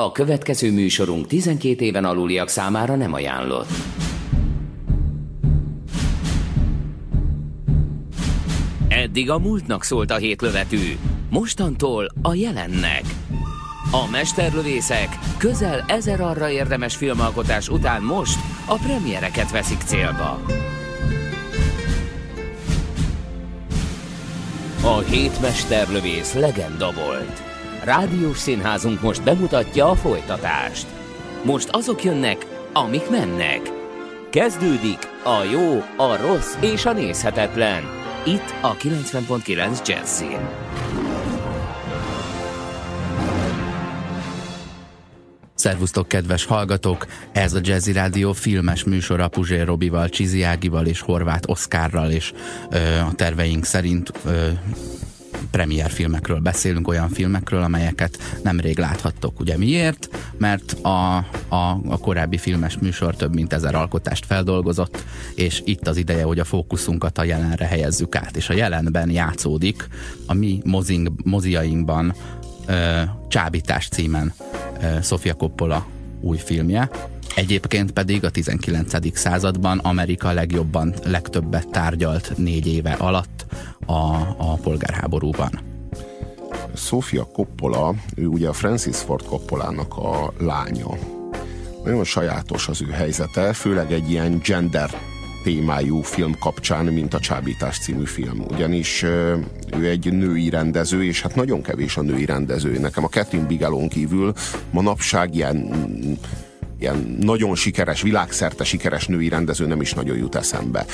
A következő műsorunk 12 éven aluliak számára nem ajánlott. Eddig a múltnak szólt a hétlövetű, mostantól a jelennek. A mesterlövészek közel ezer arra érdemes filmalkotás után most a premiereket veszik célba. A hét mesterlövész legenda volt. Rádiós színházunk most bemutatja a folytatást. Most azok jönnek, amik mennek. Kezdődik a jó, a rossz és a nézhetetlen. Itt a 90.9 Jazzin. Szervusztok, kedves hallgatók! Ez a Jazzy Rádió filmes műsora Puzsér Robival, Csizi Ágival és Horváth Oszkárral, és ö, a terveink szerint ö, premier filmekről beszélünk, olyan filmekről, amelyeket nemrég láthattok. Ugye miért? Mert a, a, a korábbi filmes műsor több mint ezer alkotást feldolgozott, és itt az ideje, hogy a fókuszunkat a jelenre helyezzük át. És a jelenben játszódik a mi mozing, moziainkban ö, Csábítás címen Sofia Coppola új filmje. Egyébként pedig a 19. században Amerika legjobban, legtöbbet tárgyalt négy éve alatt a, a polgárháborúban. Sofia Coppola, ő ugye a Francis Ford Coppolának a lánya. Nagyon sajátos az ő helyzete, főleg egy ilyen gender témájú film kapcsán, mint a Csábítás című film. Ugyanis ő egy női rendező, és hát nagyon kevés a női rendező. Nekem a Catherine Bigelon kívül manapság ilyen ilyen nagyon sikeres, világszerte sikeres női rendező nem is nagyon jut eszembe.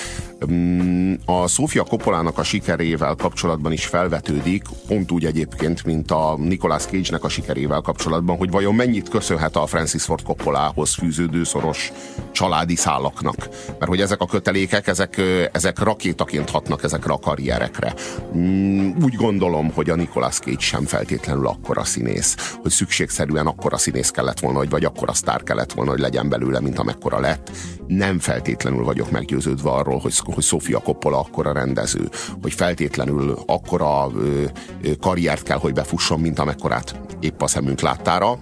Mm, a Sofia Coppolának a sikerével kapcsolatban is felvetődik, pont úgy egyébként, mint a Nicolas Cage-nek a sikerével kapcsolatban, hogy vajon mennyit köszönhet a Francis Ford Coppolához fűződő szoros családi szálaknak. Mert hogy ezek a kötelékek, ezek, ezek rakétaként hatnak ezekre a karrierekre. Mm, úgy gondolom, hogy a Nicolas Cage sem feltétlenül akkora színész, hogy szükségszerűen akkora színész kellett volna, vagy, akkora sztár kellett volna, hogy legyen belőle, mint amekkora lett. Nem feltétlenül vagyok meggyőződve arról, hogy, hogy Sofia Coppola akkora rendező, hogy feltétlenül akkora ö, ö, karriert kell, hogy befusson, mint amekkorát épp a szemünk láttára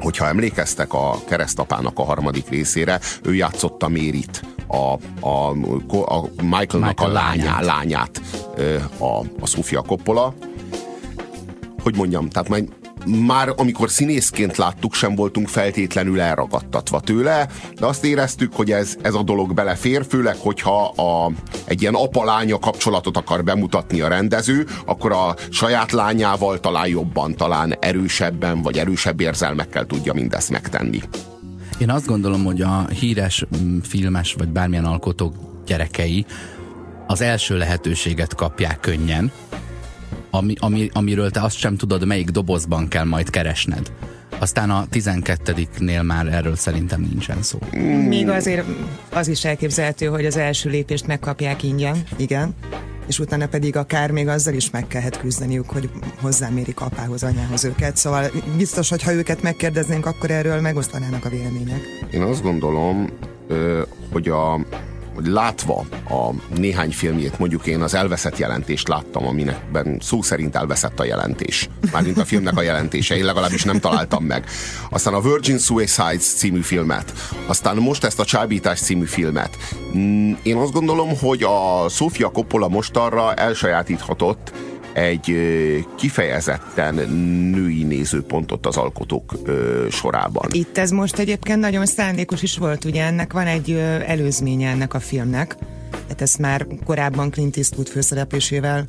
hogyha emlékeztek a keresztapának a harmadik részére, ő játszotta Mérit, a, a, a Michaelnak Michael a lányát, lányát a, a Sofia Coppola. Hogy mondjam, tehát majd már amikor színészként láttuk, sem voltunk feltétlenül elragadtatva tőle, de azt éreztük, hogy ez, ez a dolog belefér, főleg, hogyha a, egy ilyen apa-lánya kapcsolatot akar bemutatni a rendező, akkor a saját lányával talán jobban, talán erősebben, vagy erősebb érzelmekkel tudja mindezt megtenni. Én azt gondolom, hogy a híres mm, filmes, vagy bármilyen alkotók gyerekei az első lehetőséget kapják könnyen, ami, ami, amiről te azt sem tudod, melyik dobozban kell majd keresned. Aztán a 12-nél már erről szerintem nincsen szó. Még azért az is elképzelhető, hogy az első lépést megkapják ingyen, igen, és utána pedig akár még azzal is meg kellhet küzdeniük, hogy hozzámérik apához, anyához őket. Szóval biztos, hogy ha őket megkérdeznénk, akkor erről megosztanának a vélemények. Én azt gondolom, hogy a hogy látva a néhány filmjét, mondjuk én az elveszett jelentést láttam, aminekben szó szerint elveszett a jelentés. Mármint a filmnek a jelentése, én legalábbis nem találtam meg. Aztán a Virgin Suicides című filmet, aztán most ezt a Csábítás című filmet. Mm, én azt gondolom, hogy a Sofia Coppola most arra elsajátíthatott egy kifejezetten női nézőpontot az alkotók sorában. Itt ez most egyébként nagyon szándékos is volt, ugye ennek van egy előzménye ennek a filmnek, tehát ezt már korábban Clint Eastwood főszereplésével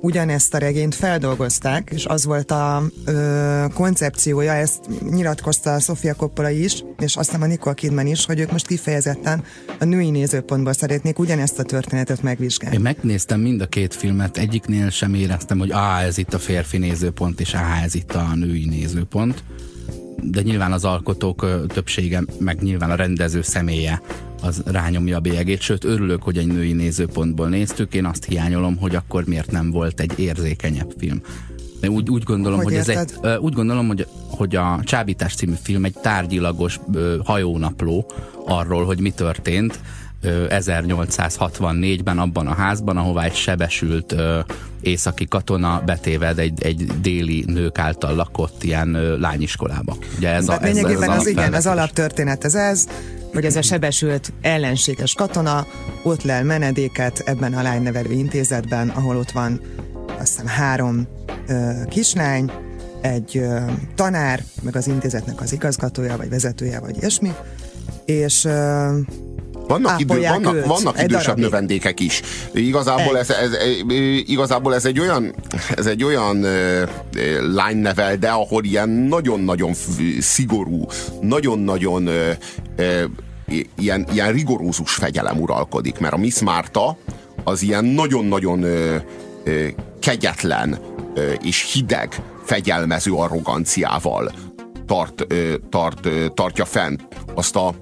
ugyanezt a regényt feldolgozták, és az volt a ö, koncepciója, ezt nyilatkozta a Sofia Coppola is, és aztán a Nicole Kidman is, hogy ők most kifejezetten a női nézőpontból szeretnék ugyanezt a történetet megvizsgálni. Én megnéztem mind a két filmet, egyiknél sem éreztem, hogy á, ez itt a férfi nézőpont, és á, ez itt a női nézőpont de nyilván az alkotók többsége, meg nyilván a rendező személye az rányomja a bélyegét, sőt örülök, hogy egy női nézőpontból néztük, én azt hiányolom, hogy akkor miért nem volt egy érzékenyebb film. De úgy, úgy gondolom, hogy, hogy ez egy, úgy gondolom, hogy, hogy a Csábítás című film egy tárgyilagos hajónapló arról, hogy mi történt, 1864-ben abban a házban, ahová egy sebesült északi katona betéved egy, egy déli nők által lakott ilyen lányiskolába. Ugye ez a, ez, lényegében ez az, igen, az alaptörténet ez ez, hogy ez a sebesült ellenséges katona ott lel menedéket ebben a lánynevelő intézetben, ahol ott van azt hiszem három ö, kislány, egy ö, tanár, meg az intézetnek az igazgatója, vagy vezetője, vagy ilyesmi, és ö, vannak, idő, vannak, őt, vannak idősebb növendékek is. Igazából ez, ez, igazából ez egy olyan, ez egy olyan lánynevel, de ahol ilyen nagyon-nagyon szigorú, nagyon-nagyon ilyen, ilyen rigorózus fegyelem uralkodik, mert a Miss Márta az ilyen nagyon-nagyon kegyetlen és hideg, fegyelmező arroganciával tart, tart, tartja fent azt a,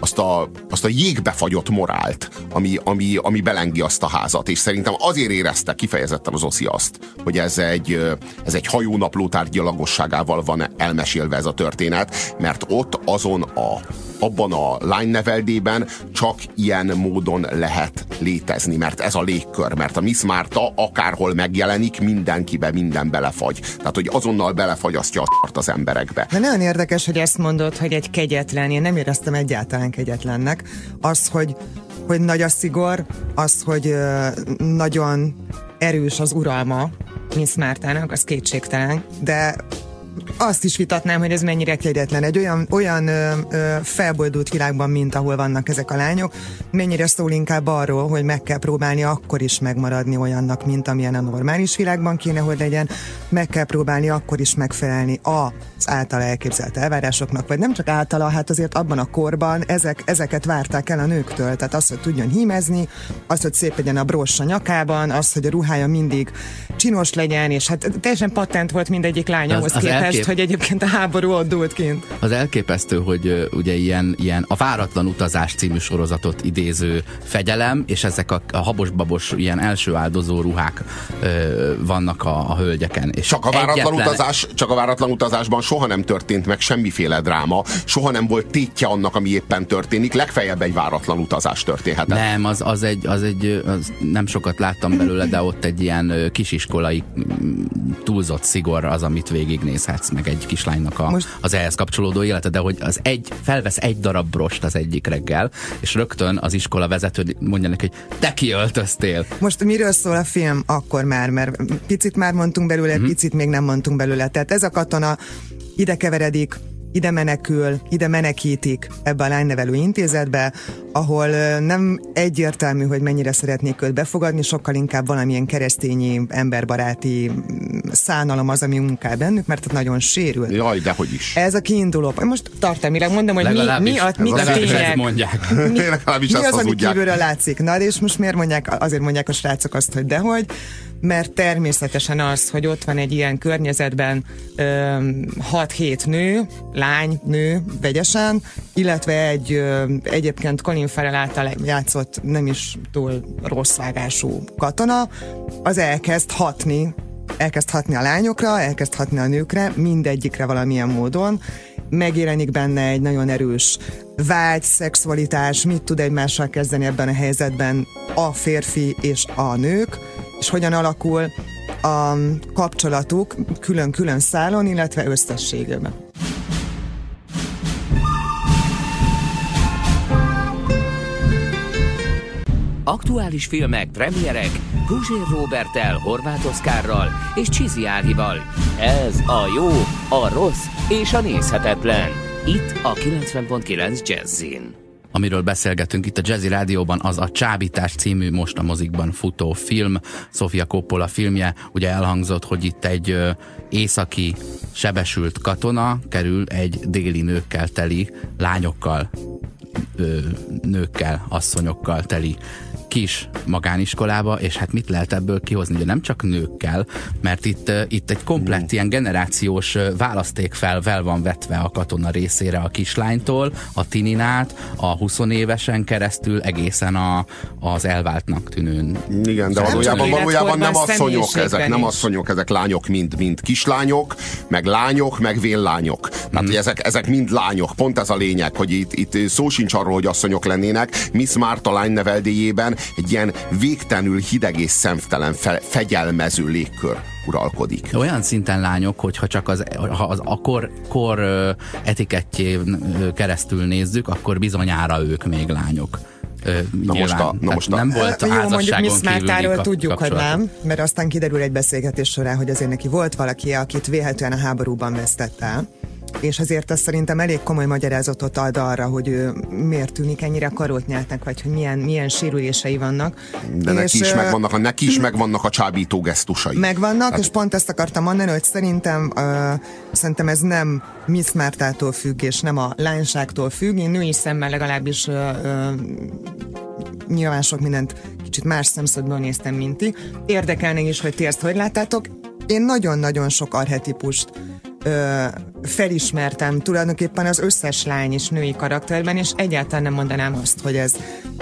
azt a, azt a jégbe morált, ami, ami, ami belengi azt a házat, és szerintem azért érezte kifejezetten az Oszi azt, hogy ez egy, ez egy hajónapló tárgyalagosságával van elmesélve ez a történet, mert ott azon a abban a lányneveldében csak ilyen módon lehet létezni, mert ez a légkör, mert a Miss Márta akárhol megjelenik, mindenkibe minden belefagy. Tehát, hogy azonnal belefagyasztja a az emberekbe. De nagyon érdekes, hogy ezt mondod, hogy egy kegyetlen, én nem éreztem egyáltalán kegyetlennek. Az, hogy, hogy nagy a szigor, az, hogy nagyon erős az uralma Miss Mártának, az kétségtelen, de azt is vitatnám, hogy ez mennyire kegyetlen. Egy olyan, olyan ö, ö, felboldult világban, mint ahol vannak ezek a lányok, mennyire szól inkább arról, hogy meg kell próbálni akkor is megmaradni olyannak, mint amilyen a normális világban kéne, hogy legyen, meg kell próbálni akkor is megfelelni az által elképzelt elvárásoknak, vagy nem csak általa, hát azért abban a korban ezek, ezeket várták el a nőktől. Tehát az, hogy tudjon hímezni, az, hogy szép legyen a brossa nyakában, az, hogy a ruhája mindig csinos legyen, és hát teljesen patent volt mindegyik lányhoz képest elkép... hogy egyébként a háború ott dúlt kint. Az elképesztő, hogy ugye ilyen, ilyen a Váratlan utazás című sorozatot idéző fegyelem, és ezek a, a habos-babos ilyen első áldozó ruhák uh, vannak a, a hölgyeken. És csak, a váratlan egyetlen... utazás, csak a váratlan utazásban soha nem történt meg semmiféle dráma, soha nem volt tétje annak, ami éppen történik, legfeljebb egy váratlan utazás történhetett. Nem, az, az egy, az egy az nem sokat láttam belőle, de ott egy ilyen kisiskolai túlzott szigor az, amit végignézhetsz meg egy kislánynak a, Most... az ehhez kapcsolódó élete, de hogy az egy, felvesz egy darab brost az egyik reggel, és rögtön az iskola vezető mondja neki, hogy te kiöltöztél. Most miről szól a film akkor már, mert picit már mondtunk belőle, uh-huh. picit még nem mondtunk belőle. Tehát ez a katona ide keveredik ide menekül, ide menekítik ebbe a lánynevelő intézetbe, ahol nem egyértelmű, hogy mennyire szeretnék őt befogadni, sokkal inkább valamilyen keresztényi, emberbaráti szánalom az, ami munkál bennük, mert ott nagyon sérül. Jaj, de hogy is. Ez a kiinduló. Most tartalmilag mondom, hogy mi, mi, a, mi a tények. mondják. Mi, mi az, ami kívülről látszik. Na, és most miért mondják, azért mondják a srácok azt, hogy dehogy, mert természetesen az, hogy ott van egy ilyen környezetben 6-7 nő, lány, nő, vegyesen, illetve egy ö, egyébként Colin Farrell által játszott nem is túl rossz vágású katona, az elkezd hatni elkezd hatni a lányokra, elkezd hatni a nőkre, mindegyikre valamilyen módon, megjelenik benne egy nagyon erős vágy, szexualitás, mit tud egymással kezdeni ebben a helyzetben a férfi és a nők, és hogyan alakul a kapcsolatuk külön-külön szálon, illetve összességében. Aktuális filmek, premierek Guzsér Robertel, Horváth Oszkárral és Csizi Ágival. Ez a jó, a rossz és a nézhetetlen. Itt a 90.9 Jazzin. Amiről beszélgetünk itt a Jazzy Rádióban, az a Csábítás című most a mozikban futó film, Sofia Coppola filmje. Ugye elhangzott, hogy itt egy északi sebesült katona kerül egy déli nőkkel teli, lányokkal, nőkkel, asszonyokkal teli kis magániskolába, és hát mit lehet ebből kihozni? De nem csak nőkkel, mert itt, itt egy komplett mm. ilyen generációs választékfelvel van vetve a katona részére a kislánytól, a tininát, a 20 évesen keresztül egészen a, az elváltnak tűnőn. Igen, de valójában, valójában nem asszonyok ezek, nem asszonyok, ezek lányok, mind, mind kislányok, meg lányok, meg véllányok. Tehát, mm. ezek, ezek mind lányok. Pont ez a lényeg, hogy itt, itt szó sincs arról, hogy asszonyok lennének. Miss Marta lány neveldéjében egy ilyen végtelenül hideg és szemtelen fe, fegyelmező légkör uralkodik. Olyan szinten lányok, hogyha csak az, ha az a kor, etikettjén keresztül nézzük, akkor bizonyára ők még lányok. na most a, na most a, nem volt Jó, mondjuk Miss Mártáról tudjuk, hogy nem, mert aztán kiderül egy beszélgetés során, hogy azért neki volt valaki, akit véhetően a háborúban vesztett el és azért azt szerintem elég komoly magyarázatot ad arra, hogy ő miért tűnik ennyire karót nyeltnek, vagy hogy milyen, milyen sérülései vannak. De neki is, megvannak, a, neki is megvannak a csábító gesztusai. Megvannak, hát... és pont ezt akartam mondani, hogy szerintem, uh, szerintem ez nem Miss Mártától függ, és nem a lányságtól függ. Én női szemmel legalábbis uh, uh, nyilván sok mindent kicsit más szemszögből néztem, mint ti. Érdekelne is, hogy ti ezt hogy láttátok. Én nagyon-nagyon sok arhetipust ö, felismertem tulajdonképpen az összes lány és női karakterben, és egyáltalán nem mondanám azt, hogy ez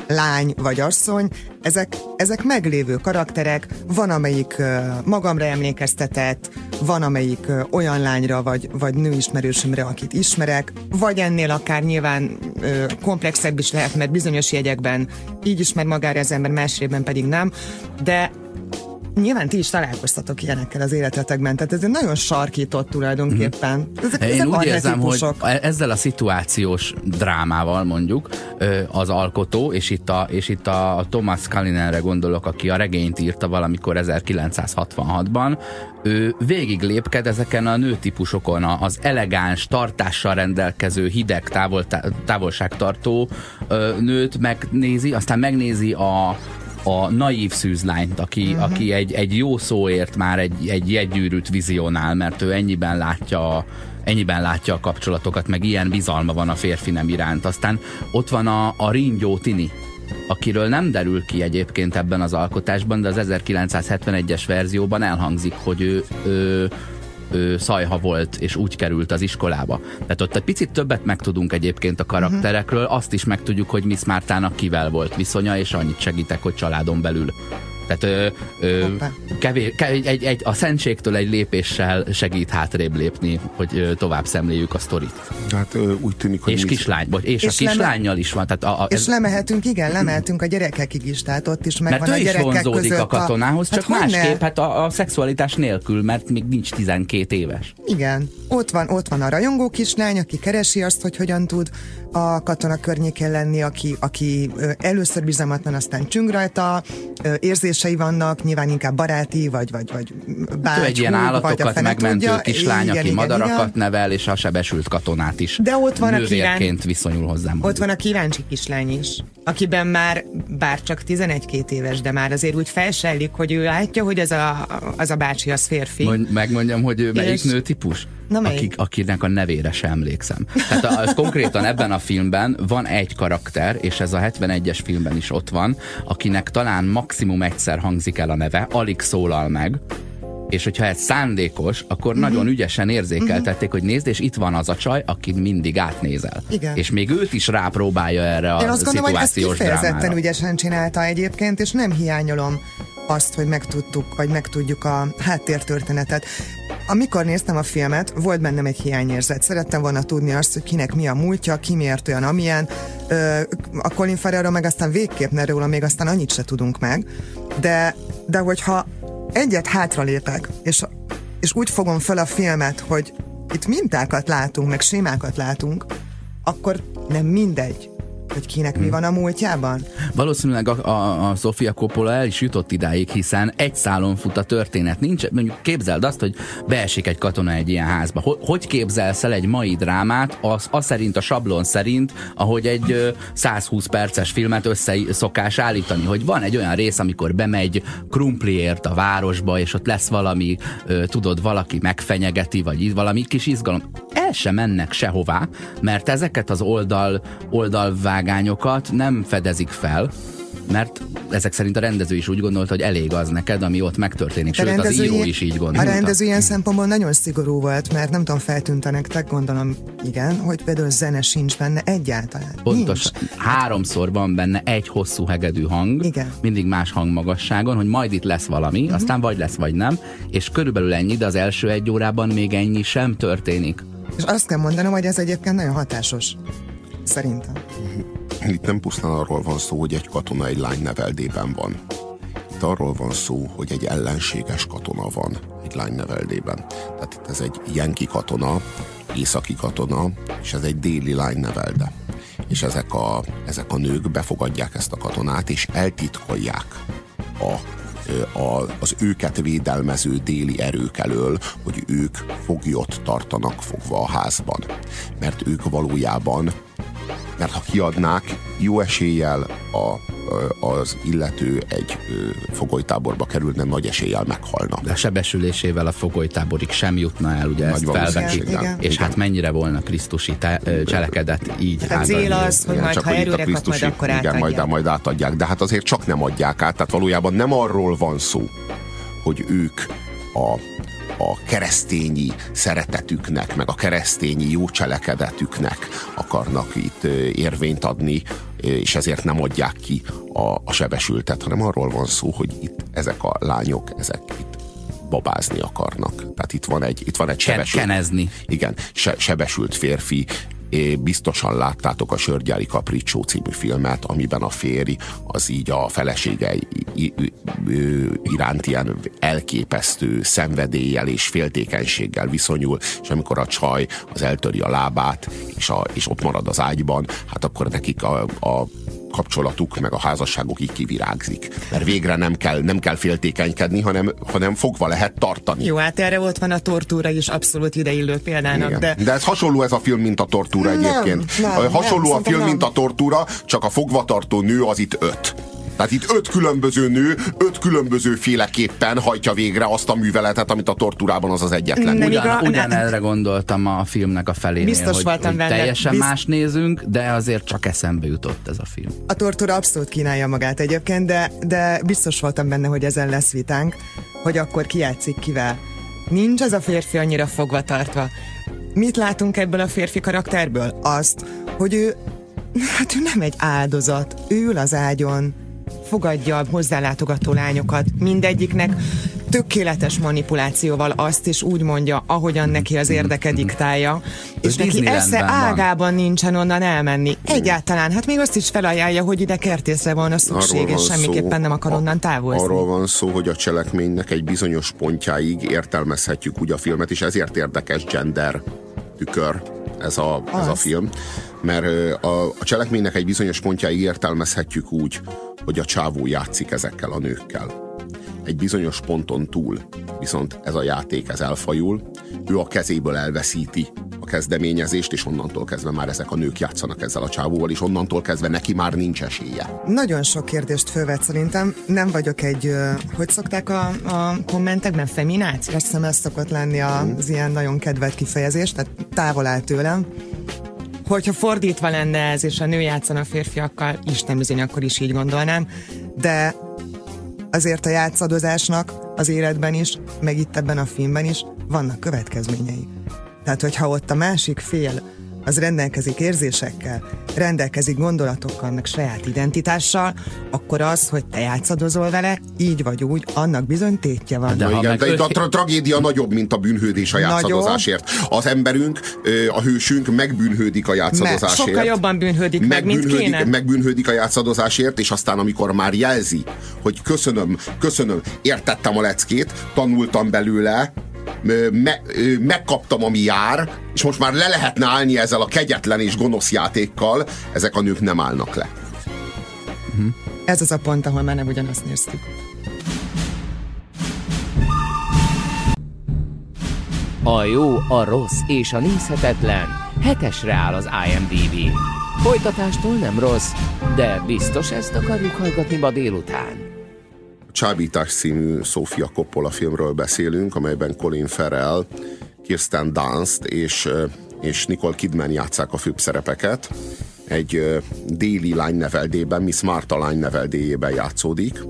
lány vagy asszony. Ezek, ezek meglévő karakterek, van amelyik ö, magamra emlékeztetett, van amelyik ö, olyan lányra vagy, vagy nőismerősömre, akit ismerek, vagy ennél akár nyilván ö, komplexebb is lehet, mert bizonyos jegyekben így ismer magára az ember, másrében pedig nem, de Nyilván ti is találkoztatok ilyenekkel az életetekben, tehát ez egy nagyon sarkított tulajdonképpen. Mhm. Ezek, Én ezek úgy érzem, hogy e- ezzel a szituációs drámával mondjuk az alkotó, és itt a, és itt a Thomas Kallinenre gondolok, aki a regényt írta valamikor 1966-ban, ő végig lépked ezeken a nőtípusokon, az elegáns, tartással rendelkező, hideg, távol, távolságtartó nőt megnézi, aztán megnézi a, a naív szűzlányt, aki, uh-huh. aki egy, egy jó szóért már egy, egy jegyűrűt vizionál, mert ő ennyiben látja ennyiben látja a kapcsolatokat, meg ilyen bizalma van a férfi nem iránt. Aztán ott van a, a ringyó Tini, akiről nem derül ki egyébként ebben az alkotásban, de az 1971-es verzióban elhangzik, hogy ő, ő ő szajha volt, és úgy került az iskolába. Tehát ott egy picit többet megtudunk egyébként a karakterekről, azt is megtudjuk, hogy Miss Mártának kivel volt viszonya, és annyit segítek, hogy családon belül tehát ö, ö, kevés, egy, egy, egy, a szentségtől egy lépéssel segít hátrébb lépni, hogy ö, tovább szemléljük a sztorit. Hát ö, úgy tűnik, hogy... És kislány, vagy, és, és a kislányjal is van. Tehát a, a, és ez... lemehetünk, igen, lemehetünk a gyerekekig is, tehát ott is megvan mert a gyerekek is között a katonához, a... csak hát másképp, hát a, a szexualitás nélkül, mert még nincs 12 éves. Igen, ott van, ott van a rajongó kislány, aki keresi azt, hogy hogyan tud a katona környékén lenni, aki, aki először bizalmatlan, aztán csüng rajta, érzései vannak, nyilván inkább baráti, vagy, vagy, vagy bács, egy ilyen állatokat megmentő tudja. kislány, igen, aki igen, madarakat igen. nevel, és a sebesült katonát is De ott van a kíván... viszonyul hozzám. Ott van a kíváncsi kislány is, akiben már, bár csak 11-2 éves, de már azért úgy felsellik, hogy ő látja, hogy az a, az a bácsi az férfi. Mond, megmondjam, hogy ő melyik és... nőtípus? Na, akik, akinek a nevére sem emlékszem. Tehát az konkrétan ebben a filmben van egy karakter, és ez a 71-es filmben is ott van, akinek talán maximum egyszer hangzik el a neve, alig szólal meg, és hogyha ez szándékos, akkor uh-huh. nagyon ügyesen érzékeltették, uh-huh. hogy nézd, és itt van az a csaj, akit mindig átnézel. Igen. És még őt is rápróbálja erre a Én azt gondolom, hogy ezt kifejezetten drámára. ügyesen csinálta egyébként, és nem hiányolom azt, hogy megtudtuk, vagy megtudjuk a háttértörténetet. Amikor néztem a filmet, volt bennem egy hiányérzet. Szerettem volna tudni azt, hogy kinek mi a múltja, ki miért olyan, amilyen. A Colin Farrellról meg aztán végképp ne róla, még aztán annyit se tudunk meg. De, de hogyha egyet hátralépek, és, és úgy fogom fel a filmet, hogy itt mintákat látunk, meg sémákat látunk, akkor nem mindegy, hogy kinek hmm. mi van a múltjában? Valószínűleg a, a, a Sofia Coppola el is jutott idáig, hiszen egy szálon fut a történet. Nincs, mondjuk képzeld azt, hogy beesik egy katona egy ilyen házba. Hogy, hogy képzelsz el egy mai drámát, az, az szerint, a sablon szerint, ahogy egy ö, 120 perces filmet össze szokás állítani, hogy van egy olyan rész, amikor bemegy krumpliért a városba, és ott lesz valami, tudod, valaki megfenyegeti, vagy valami kis izgalom. El sem mennek sehová, mert ezeket az oldal, oldalvág vágányokat nem fedezik fel, mert ezek szerint a rendező is úgy gondolta, hogy elég az neked, ami ott megtörténik. Sőt, az író is így gondolta. A rendező ilyen szempontból nagyon szigorú volt, mert nem tudom, feltűnt nektek, gondolom igen, hogy például zene sincs benne egyáltalán. Pontos. Nincs. Háromszor van benne egy hosszú hegedű hang, igen. mindig más hangmagasságon, hogy majd itt lesz valami, uh-huh. aztán vagy lesz, vagy nem, és körülbelül ennyi, de az első egy órában még ennyi sem történik. És azt kell mondanom, hogy ez egyébként nagyon hatásos. Szerintem. Itt nem pusztán arról van szó, hogy egy katona egy lány neveldében van. Itt arról van szó, hogy egy ellenséges katona van egy lány neveldében. Tehát itt ez egy jenki katona, északi katona, és ez egy déli lány nevelde. És ezek a, ezek a nők befogadják ezt a katonát, és eltitkolják a a, az őket védelmező déli erők elől, hogy ők foglyot tartanak fogva a házban. Mert ők valójában mert ha kiadnák, jó eséllyel a, az illető egy fogolytáborba kerülne, nagy eséllyel meghalna. De a sebesülésével a fogolytáborig sem jutna el, ugye Nagy ezt felvetik. És igen. hát mennyire volna Krisztusi cselekedet így hát A cél az, hogy igen, majd ha erőre kap, majd akkor igen, majd, majd átadják. De hát azért csak nem adják át. Tehát valójában nem arról van szó, hogy ők a a keresztényi szeretetüknek, meg a keresztényi jó cselekedetüknek akarnak itt érvényt adni, és ezért nem adják ki a, a sebesültet, hanem arról van szó, hogy itt ezek a lányok, ezek itt babázni akarnak. Tehát itt van egy, itt van egy sebesült, Kenezni. igen, se, sebesült férfi, biztosan láttátok a Sörgyári Kapricsó című filmet, amiben a férj az így a felesége iránt ilyen elképesztő szenvedéllyel és féltékenységgel viszonyul, és amikor a csaj az eltöri a lábát, és, a, és ott marad az ágyban, hát akkor nekik a, a kapcsolatuk, meg a házasságuk így kivirágzik. Mert végre nem kell, nem kell féltékenykedni, hanem, hanem fogva lehet tartani. Jó, hát erre volt van a tortúra is abszolút ideillő példának. De... de ez hasonló ez a film, mint a tortúra nem, egyébként. Nem, hasonló nem, a film, nem. mint a tortúra, csak a fogvatartó nő az itt öt. Tehát itt öt különböző nő, öt különböző féleképpen hajtja végre azt a műveletet, amit a torturában az az egyetlen. Nem ugyan, igaz, ugyan erre gondoltam a filmnek a felénél, Biztos hogy, voltam hogy teljesen Bizt... más nézünk, de azért csak eszembe jutott ez a film. A tortúra abszolút kínálja magát egyébként, de, de biztos voltam benne, hogy ezen lesz vitánk, hogy akkor ki játszik kivel. Nincs ez a férfi annyira fogva tartva. Mit látunk ebből a férfi karakterből? Azt, hogy ő Hát ő nem egy áldozat, ő ül az ágyon, fogadja a hozzálátogató lányokat, mindegyiknek tökéletes manipulációval azt is úgy mondja, ahogyan neki az érdeke diktálja, és neki esze ágában nincsen onnan elmenni. Egyáltalán, hát még azt is felajánlja, hogy ide kertészre a szükség, és semmiképpen szó, nem akar onnan távozni. Arról van szó, hogy a cselekménynek egy bizonyos pontjáig értelmezhetjük úgy a filmet, és ezért érdekes gender tükör ez a, ez a film, mert a, a cselekménynek egy bizonyos pontjáig értelmezhetjük úgy, hogy a csávó játszik ezekkel a nőkkel. Egy bizonyos ponton túl viszont ez a játék ez elfajul, ő a kezéből elveszíti a kezdeményezést, és onnantól kezdve már ezek a nők játszanak ezzel a csávóval, és onnantól kezdve neki már nincs esélye. Nagyon sok kérdést fölvet szerintem. Nem vagyok egy, hogy szokták a, a kommentekben, femináció? Azt hiszem ez szokott lenni az hmm. ilyen nagyon kedvelt kifejezés, tehát távol áll tőlem hogyha fordítva lenne ez, és a nő játszana a férfiakkal, Isten bizony, akkor is így gondolnám, de azért a játszadozásnak az életben is, meg itt ebben a filmben is vannak következményei. Tehát, hogyha ott a másik fél az rendelkezik érzésekkel, rendelkezik gondolatokkal, meg saját identitással, akkor az, hogy te játszadozol vele, így vagy úgy, annak bizony tétje van. De, de, igen, de a tra- tragédia nagyobb, mint a bűnhődés a játszadozásért. Az emberünk, a hősünk megbűnhődik a játszadozásért. Mert sokkal jobban bűnhődik meg, mint kéne. Megbűnhődik a játszadozásért, és aztán amikor már jelzi, hogy köszönöm, köszönöm, értettem a leckét, tanultam belőle, me, megkaptam, ami jár, és most már le lehetne állni ezzel a kegyetlen és gonosz játékkal, ezek a nők nem állnak le. Uh-huh. Ez az a pont, ahol már nem ugyanazt néztük. A jó, a rossz és a nézhetetlen hetesre áll az IMDb. Folytatástól nem rossz, de biztos ezt akarjuk hallgatni ma délután. Csábítás című Sofia Coppola filmről beszélünk, amelyben Colin Farrell, Kirsten Dunst és, és Nicole Kidman játszák a főbb szerepeket. egy déli lányneveldében, Miss Marta lányneveldéjében játszódik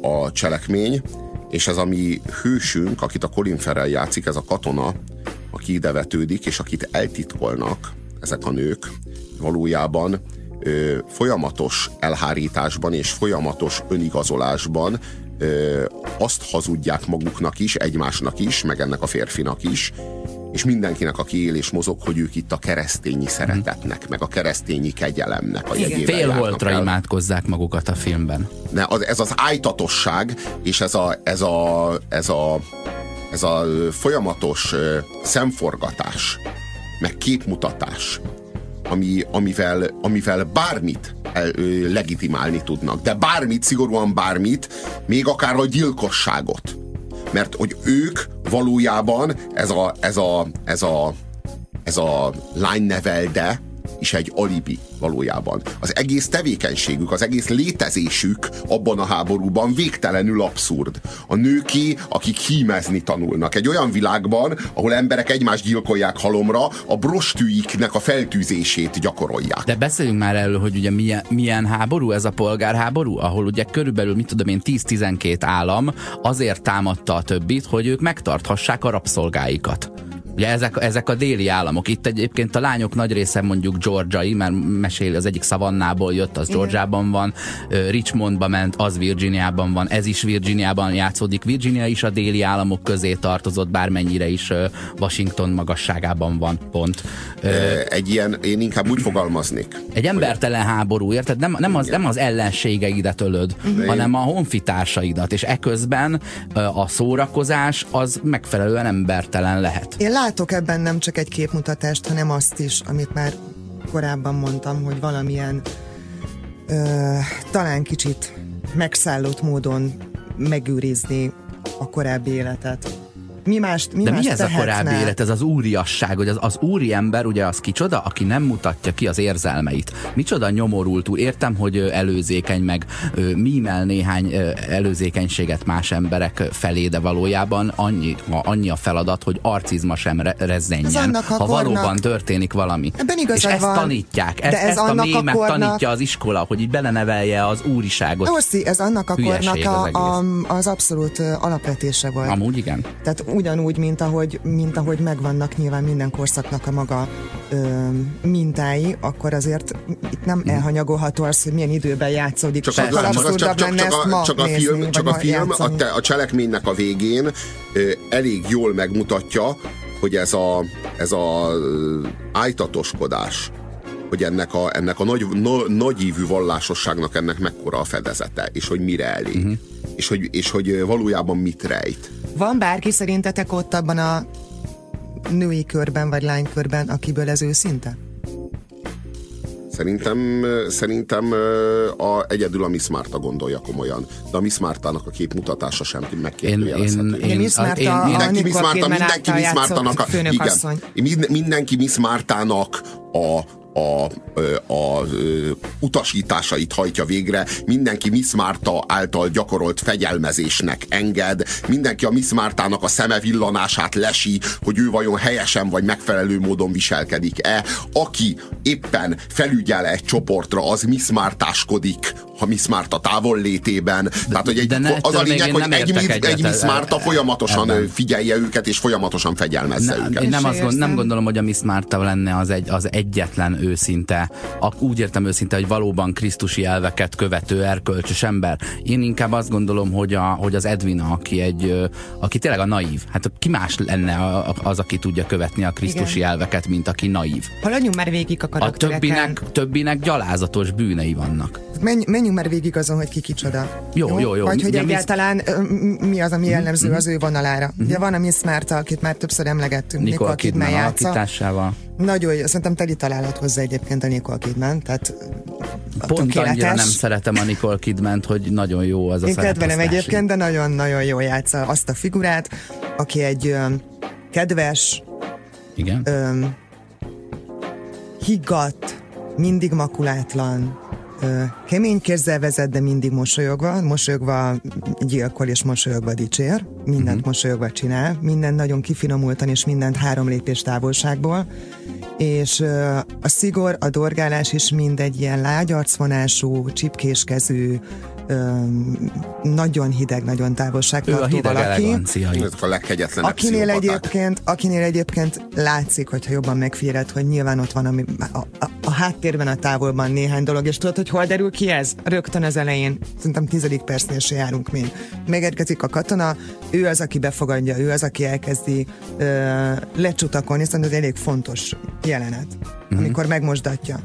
a cselekmény, és ez a mi hősünk, akit a Colin Farrell játszik, ez a katona, aki ide vetődik, és akit eltitkolnak ezek a nők, valójában ö, folyamatos elhárításban és folyamatos önigazolásban ö, azt hazudják maguknak is, egymásnak is, meg ennek a férfinak is, és mindenkinek, aki él és mozog, hogy ők itt a keresztényi szeretetnek, meg a keresztényi kegyelemnek a jegyével Félholtra imádkozzák magukat a filmben. Ne, az, ez az ájtatosság, és ez a, ez a, ez a, ez a folyamatos szemforgatás, meg képmutatás, ami, amivel, amivel bármit ö, legitimálni tudnak. De bármit, szigorúan bármit, még akár a gyilkosságot. Mert hogy ők valójában ez a, ez a, ez a, ez a lánynevelde, is egy alibi valójában. Az egész tevékenységük, az egész létezésük abban a háborúban végtelenül abszurd. A nőki, akik hímezni tanulnak. Egy olyan világban, ahol emberek egymást gyilkolják halomra, a brostűiknek a feltűzését gyakorolják. De beszéljünk már erről, hogy ugye milyen, milyen háború ez a polgárháború, ahol ugye körülbelül, mit tudom én, 10-12 állam azért támadta a többit, hogy ők megtarthassák a rabszolgáikat. Ugye ezek, ezek a déli államok. Itt egyébként a lányok nagy része mondjuk Georgiai, mert mesél, az egyik szavannából jött, az Georgiában van, Richmondba ment, az Virginiában van, ez is Virginiában játszódik. Virginia is a déli államok közé tartozott, bármennyire is Washington magasságában van, pont. Egy ilyen, én inkább úgy fogalmaznék. Egy embertelen háború, érted? Nem, nem, az, nem az ellenségeidet ölöd, De hanem a honfitársaidat, és eközben a szórakozás az megfelelően embertelen lehet. Én látok ebben nem csak egy képmutatást, hanem azt is, amit már korábban mondtam, hogy valamilyen ö, talán kicsit megszállott módon megőrizni a korábbi életet mi mást, mi De mást mi ez tehetne? a korábbi élet, ez az úriasság, hogy az, az úri ember, ugye az kicsoda, aki nem mutatja ki az érzelmeit. Micsoda nyomorult úr. Értem, hogy előzékeny, meg mímel néhány előzékenységet más emberek felé, de valójában annyi, annyi a feladat, hogy arcizma sem re rezzenjen, ha kornak... valóban történik valami. Ebben És ezt van. tanítják, ezt, ezt a mémet kornak... tanítja az iskola, hogy így belenevelje az úriságot. Oszi, ez annak a kornak a, az, a, az abszolút alapvetése volt. Amúgy igen. Tehát ugyanúgy, mint ahogy, mint ahogy megvannak nyilván minden korszaknak a maga ö, mintái, akkor azért itt nem elhanyagolható az, hogy milyen időben játszódik. Csak, csak, csak, csak, csak, csak, a, csak a nézni, film, csak a, film a, te, a cselekménynek a végén ö, elég jól megmutatja, hogy ez a, ez a ájtatoskodás, hogy ennek a, ennek a nagy, no, nagyívű vallásosságnak ennek mekkora a fedezete, és hogy mire elég, uh-huh. és, hogy, és hogy valójában mit rejt. Van bárki szerintetek ott abban a női körben vagy lánykörben, akiből ez őszinte? Szerintem, szerintem a, egyedül a Miss Marta gondolja komolyan. De a Miss Martának a képmutatása sem megkérdőjelezhető. Én, én, én, Miss Marta, mindenki Miss Marta, mindenki Miss Martának a, igen, mindenki Miss Martának a, a, a, a utasításait hajtja végre, mindenki Miss Marta által gyakorolt fegyelmezésnek enged, mindenki a Miss Martának a szeme villanását lesi, hogy ő vajon helyesen vagy megfelelő módon viselkedik-e. Aki éppen felügyel egy csoportra, az Miss Martáskodik, ha Miss Marta távol létében. Tehát, hogy egy, de az a lényeg, hogy egy, egy, egy Miss Marta folyamatosan ebben. figyelje őket, és folyamatosan fegyelmezze ne, őket. Én nem, azt gond, nem gondolom, hogy a Miss Marta lenne az, egy, az egyetlen őszinte, úgy értem őszinte, hogy valóban krisztusi elveket követő erkölcsös ember. Én inkább azt gondolom, hogy, a, hogy az Edwina, aki egy, aki tényleg a naív. Hát ki más lenne az, aki tudja követni a krisztusi Igen. elveket, mint aki naív. Haladjunk már végig a karaktereken. A többinek, többinek gyalázatos bűnei vannak. Menj, menjünk már végig azon, hogy ki kicsoda. Jó, jó, jó. jó. Vagy hogy egyáltalán mi, mi az, ami mhm, jellemző mm-hmm. az ő vonalára. Mm-hmm. Ugye van a Miss Marta, akit már többször emlegettünk. Nicole Kidman, játsza. Nagyon jó, szerintem teli találat hozzá egyébként a Nicole Kidman, tehát Pont annyira nem szeretem a Nicole kidman hogy nagyon jó az a Én kedvelem egyébként, de nagyon-nagyon jó játsza azt a figurát, aki egy ö, kedves, Igen? Ö, higgadt, mindig makulátlan, ö, kemény kézzel vezet, de mindig mosolyogva, mosolyogva gyilkol és mosolyogva dicsér, mindent uh-huh. mosolyogva csinál, mindent nagyon kifinomultan és mindent három lépés távolságból, és a szigor, a dorgálás is mind egy ilyen lágyarcvonású, csipkéskezű, nagyon hideg, nagyon távolságtartó ő a hideg valaki. a legkegyetlenebb akinél egyébként, akinél egyébként látszik, hogyha jobban megfiered, hogy nyilván ott van ami, a, a, a háttérben, a távolban néhány dolog, és tudod, hogy hol derül ki ez? Rögtön az elején, szerintem tizedik percnél se járunk még. Megérkezik a katona, ő az, aki befogadja, ő az, aki elkezdi ö, lecsutakolni, szóval ez elég fontos jelenet, mm-hmm. amikor megmosdatja.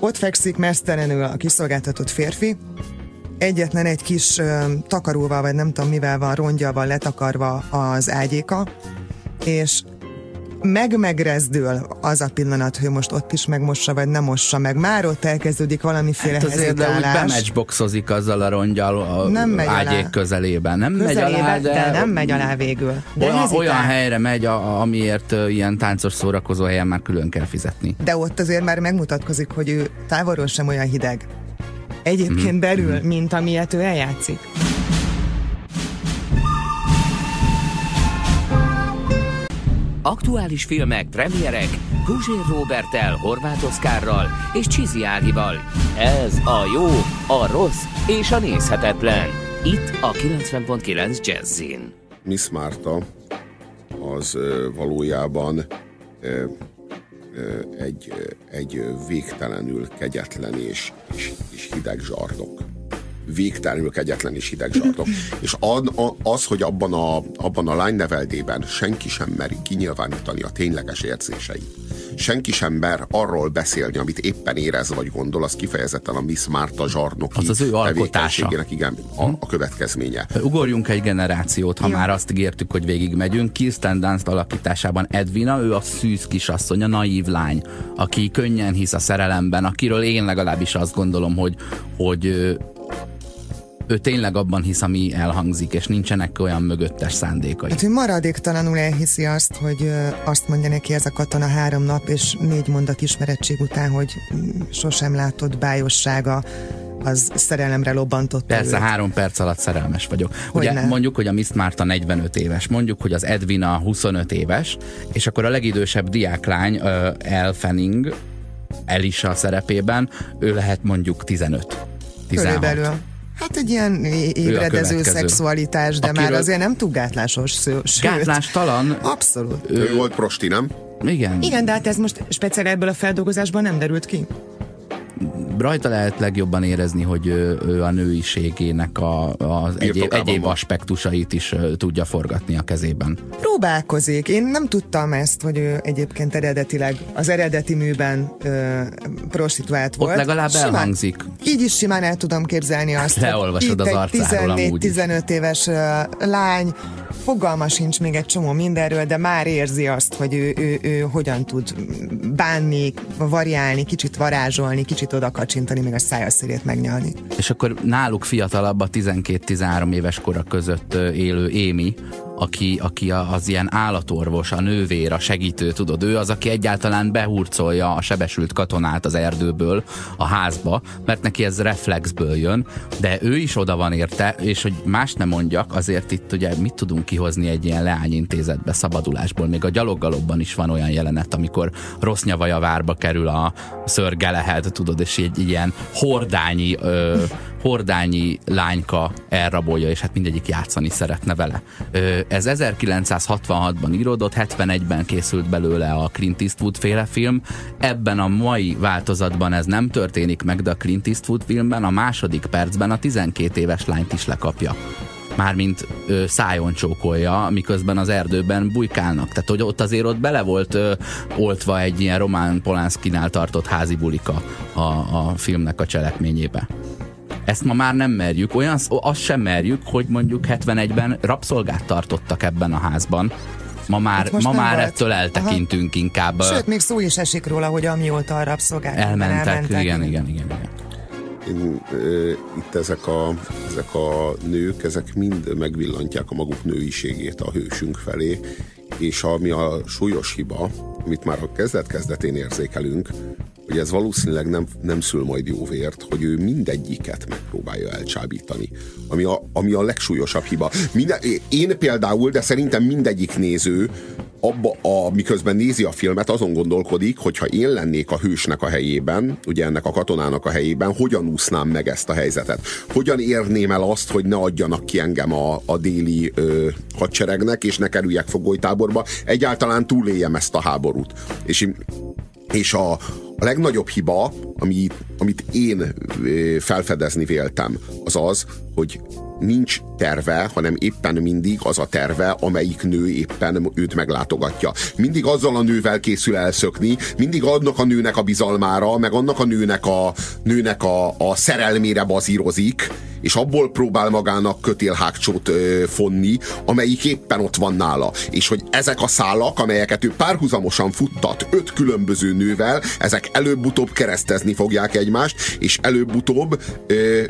Ott fekszik mesztelenül a kiszolgáltatott férfi, egyetlen egy kis ö, takaróval, vagy nem tudom mivel van, rongyával letakarva az ágyéka, és meg-megrezdül az a pillanat, hogy most ott is megmossa, vagy nem mossa meg. Már ott elkezdődik valamiféle hát azért de úgy bematchboxozik azzal a rongyal a nem megy ágyék alá. közelében. Nem közelében, megy alá, de, de nem megy alá végül. De olyan, olyan helyre megy, a, amiért ilyen táncos szórakozó helyen már külön kell fizetni. De ott azért már megmutatkozik, hogy ő távolról sem olyan hideg egyébként mm. belül, mm. mint amilyet ő eljátszik. Aktuális filmek, premierek, Guzsér Robertel, Horváth Oszkárral és Csizi Ágival. Ez a jó, a rossz és a nézhetetlen. Itt a 90.9 Jazzin. Miss Marta az valójában egy, egy végtelenül kegyetlen és, és, és hideg zsarnok. Végtelenül kegyetlen és hideg zsarnok. és az, hogy abban a, abban a lányneveldében senki sem meri kinyilvánítani a tényleges érzéseit senki sem mer arról beszélni, amit éppen érez vagy gondol, az kifejezetten a Miss Marta zsarnoki az az ő alkotása. igen, a, a következménye. Ugorjunk egy generációt, ha ja. már azt ígértük, hogy végigmegyünk. Kirsten Dunst alakításában Edvina, ő a szűz kisasszony, a naív lány, aki könnyen hisz a szerelemben, akiről én legalábbis azt gondolom, hogy, hogy ő tényleg abban hisz, ami elhangzik, és nincsenek olyan mögöttes szándékai. Hát, hogy maradéktalanul elhiszi azt, hogy azt mondja neki ez a katona három nap és négy mondat ismerettség után, hogy sosem látott bájossága, az szerelemre lobbantott. Persze, őt. három perc alatt szerelmes vagyok. Hogy Ugye mondjuk, hogy a Miss Marta 45 éves, mondjuk, hogy az Edwina 25 éves, és akkor a legidősebb diáklány, El Fanning, Elisa szerepében, ő lehet mondjuk 15. 16. Körülbelül. Hát egy ilyen ébredező szexualitás, de Akiről... már azért nem túl gátlásos. Sőt, Gátlástalan. Abszolút. Ő volt prosti, nem? Igen. Igen, de hát ez most speciál ebből a feldolgozásban nem derült ki rajta lehet legjobban érezni, hogy ő, ő a nőiségének a, az egyéb, egyéb aspektusait is tudja forgatni a kezében. Próbálkozik. Én nem tudtam ezt, hogy ő egyébként eredetileg az eredeti műben ö, prostituált volt. Ott legalább simán, elhangzik. Így is simán el tudom képzelni azt, Leolvasod hogy az itt egy 14-15 éves ö, lány, fogalma sincs még egy csomó mindenről, de már érzi azt, hogy ő, ő, ő hogyan tud bánni, variálni, kicsit varázsolni, kicsit oda kacsintani, még a szája szélét megnyalni. És akkor náluk fiatalabb a 12-13 éves kora között élő Émi, aki, aki az ilyen állatorvos, a nővér, a segítő, tudod, ő az, aki egyáltalán behurcolja a sebesült katonát az erdőből a házba, mert neki ez reflexből jön, de ő is oda van érte, és hogy más nem mondjak, azért itt ugye mit tudunk kihozni egy ilyen leányintézetbe szabadulásból, még a gyaloggalobban is van olyan jelenet, amikor rossz nyavaja várba kerül a szörge lehet, tudod, és egy ilyen hordányi ö, hordányi lányka elrabolja, és hát mindegyik játszani szeretne vele. Ez 1966-ban íródott, 71-ben készült belőle a Clint Eastwood féle film. Ebben a mai változatban ez nem történik meg, de a Clint Eastwood filmben a második percben a 12 éves lányt is lekapja mármint ö, szájon csókolja, miközben az erdőben bujkálnak. Tehát, hogy ott azért ott bele volt ö, oltva egy ilyen Román Polánszkinál tartott házi bulika a, a filmnek a cselekményébe. Ezt ma már nem merjük. Olyan, azt sem merjük, hogy mondjuk 71-ben rabszolgát tartottak ebben a házban. Ma már, hát ma már ettől eltekintünk Aha. inkább. Sőt, még szó is esik róla, hogy amióta a rabszolgák elmentek. elmentek. Igen, igen, igen, igen. Én, e, itt ezek a, ezek a nők, ezek mind megvillantják a maguk nőiségét a hősünk felé, és ami a súlyos hiba, amit már a kezdet-kezdetén érzékelünk, hogy ez valószínűleg nem, nem szül majd jó vért, hogy ő mindegyiket megpróbálja elcsábítani. Ami a, ami a legsúlyosabb hiba. Minden, én például, de szerintem mindegyik néző abba a, miközben nézi a filmet, azon gondolkodik, hogy ha én lennék a hősnek a helyében, ugye ennek a katonának a helyében, hogyan úsznám meg ezt a helyzetet? Hogyan érném el azt, hogy ne adjanak ki engem a, a déli ö, hadseregnek, és ne kerüljek fogolytáborba, egyáltalán túléljem ezt a háborút. És, és a, a legnagyobb hiba, ami, amit én felfedezni véltem, az az, hogy nincs terve, hanem éppen mindig az a terve, amelyik nő éppen őt meglátogatja. Mindig azzal a nővel készül elszökni, mindig annak a nőnek a bizalmára, meg annak a nőnek a, nőnek a, a szerelmére bazírozik, és abból próbál magának kötélhágcsót ö, fonni, amelyik éppen ott van nála. És hogy ezek a szálak, amelyeket ő párhuzamosan futtat öt különböző nővel, ezek előbb-utóbb keresztezni fogják egymást, és előbb-utóbb ö,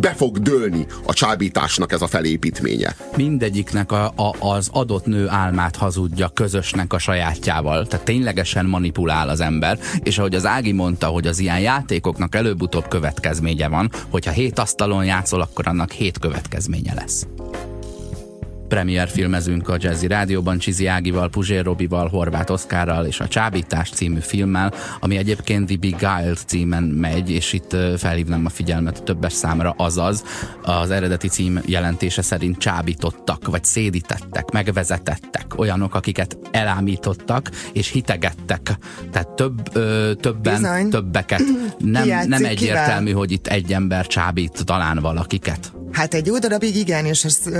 be fog dőlni a csábításnak ez a felépítménye. Mindegyiknek a, a, az adott nő álmát hazudja közösnek a sajátjával. Tehát ténylegesen manipulál az ember, és ahogy az Ági mondta, hogy az ilyen játékoknak előbb-utóbb következménye van, hogyha hét asztalon játszol, akkor annak hét következménye lesz premier filmezünk a Jazzy Rádióban Csizi Ágival, Puzsér Robival, Horváth Oszkárral és a Csábítás című filmmel, ami egyébként The Beguiled címen megy, és itt felhívnám a figyelmet a többes számra, azaz az eredeti cím jelentése szerint csábítottak, vagy szédítettek, megvezetettek, olyanok, akiket elámítottak és hitegettek. Tehát több, ö, többen, Bizony. többeket. Nem, nem egyértelmű, kivel? hogy itt egy ember csábít talán valakiket. Hát egy jó darabig igen, és ezt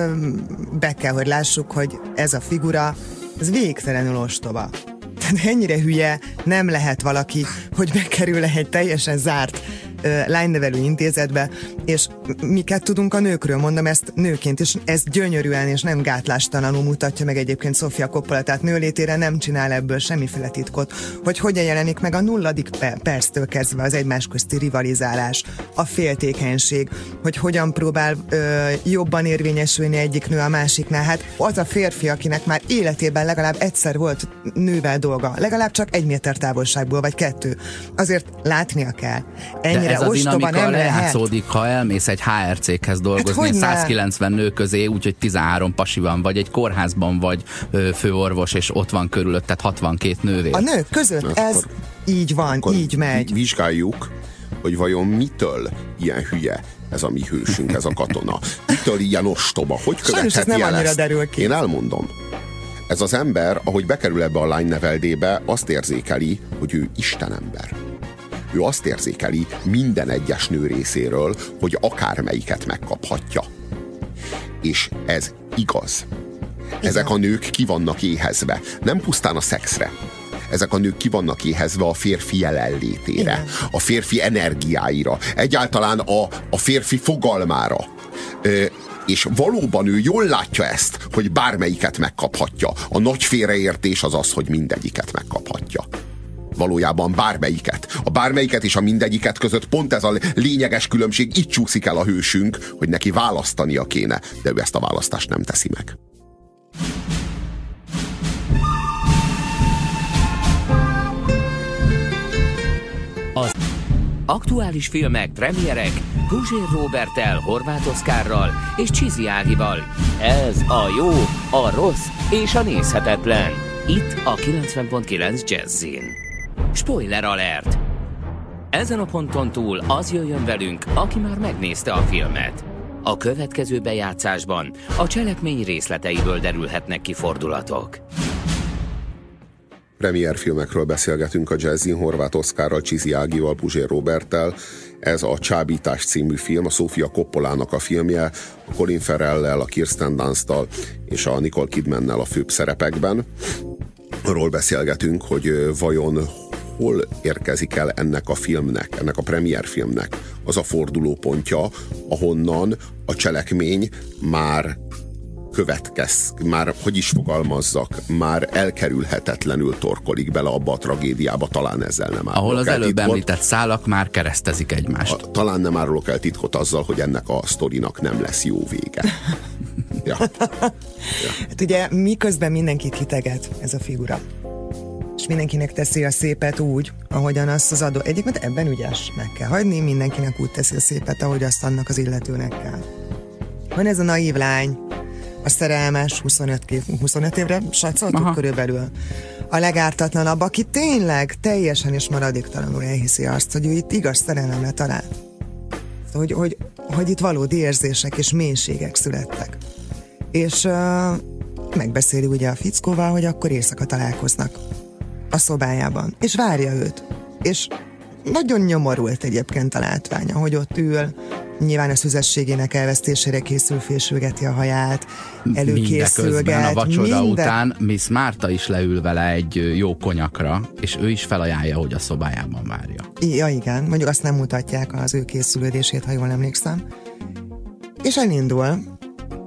be kell, hogy lássuk, hogy ez a figura, ez végtelenül ostoba. Tehát ennyire hülye nem lehet valaki, hogy bekerül egy teljesen zárt lánynevelő intézetbe, és miket tudunk a nőkről, mondom ezt nőként, és ez gyönyörűen és nem gátlástalanul mutatja meg egyébként Sofia Coppola, tehát nőlétére nem csinál ebből semmiféle titkot, hogy hogyan jelenik meg a nulladik perctől kezdve az egymás közti rivalizálás, a féltékenység, hogy hogyan próbál ö, jobban érvényesülni egyik nő a másiknál. Hát az a férfi, akinek már életében legalább egyszer volt nővel dolga, legalább csak egy méter távolságból, vagy kettő. Azért látnia kell. Ennyire ez a dinamika lejátszódik, ha elmész egy HRC-hez dolgozni, hát 190 nő közé, úgyhogy 13 pasi van, vagy egy kórházban vagy ö, főorvos, és ott van körülötted 62 nővér. A nők között akkor, ez így van, így megy. Vizsgáljuk, hogy vajon mitől ilyen hülye ez a mi hősünk, ez a katona. Mitől ilyen ostoba? Hogy követheti nem el ezt? Derül ki. Én elmondom. Ez az ember, ahogy bekerül ebbe a lány neveldébe, azt érzékeli, hogy ő Istenember ő azt érzékeli minden egyes nő részéről, hogy akármelyiket megkaphatja. És ez igaz. Ezek a nők ki vannak éhezve. Nem pusztán a szexre. Ezek a nők ki vannak éhezve a férfi jelenlétére, Igen. a férfi energiáira, egyáltalán a, a férfi fogalmára. Ö, és valóban ő jól látja ezt, hogy bármelyiket megkaphatja. A nagy félreértés az az, hogy mindegyiket megkaphatja valójában bármelyiket. A bármelyiket és a mindegyiket között pont ez a lényeges különbség, itt csúszik el a hősünk, hogy neki választania kéne, de ő ezt a választást nem teszi meg. Az aktuális filmek, premierek Guzsér Robertel, Horváth Oszkárral és Csizi Ágival. Ez a jó, a rossz és a nézhetetlen. Itt a 90.9 Jazzin. Spoiler alert! Ezen a ponton túl az jöjjön velünk, aki már megnézte a filmet. A következő bejátszásban a cselekmény részleteiből derülhetnek ki fordulatok. Premier filmekről beszélgetünk a Jazzin Horváth Oszkárral, Csizi Ágival, Puzsér Roberttel. Ez a Csábítás című film, a Sofia Coppolának a filmje, a Colin Farrell-lel, a Kirsten Dunst-tal és a Nicole Kidmannel a főbb szerepekben. Arról beszélgetünk, hogy vajon hol érkezik el ennek a filmnek, ennek a premier filmnek az a fordulópontja, ahonnan a cselekmény már következ, már, hogy is fogalmazzak, már elkerülhetetlenül torkolik bele abba a tragédiába, talán ezzel nem árulok Ahol az előbb titkot. említett szálak már keresztezik egymást. A, talán nem árulok el titkot azzal, hogy ennek a sztorinak nem lesz jó vége. ja. ja. Hát ugye miközben mindenkit hiteget ez a figura és mindenkinek teszi a szépet úgy, ahogyan azt az adó. Egyébként ebben ügyes, meg kell hagyni, mindenkinek úgy teszi a szépet, ahogy azt annak az illetőnek kell. Van ez a naív lány, a szerelmes 25, kép, 25 évre satszoltuk körülbelül. A legártatlanabb, aki tényleg teljesen és maradéktalanul elhiszi azt, hogy ő itt igaz szerelemre talált. Hogy, hogy, hogy itt valódi érzések és mélységek születtek. És uh, megbeszéli ugye a fickóval, hogy akkor éjszaka találkoznak a szobájában, és várja őt. És nagyon nyomorult egyébként a látványa, hogy ott ül, nyilván a szüzességének elvesztésére készül, fésülgeti a haját, előkészülget. a vacsoda minden... után Miss Márta is leül vele egy jó konyakra, és ő is felajánlja, hogy a szobájában várja. Ja, igen, mondjuk azt nem mutatják az ő készülődését, ha jól emlékszem. És elindul,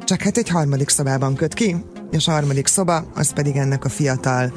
csak hát egy harmadik szobában köt ki, és a harmadik szoba, az pedig ennek a fiatal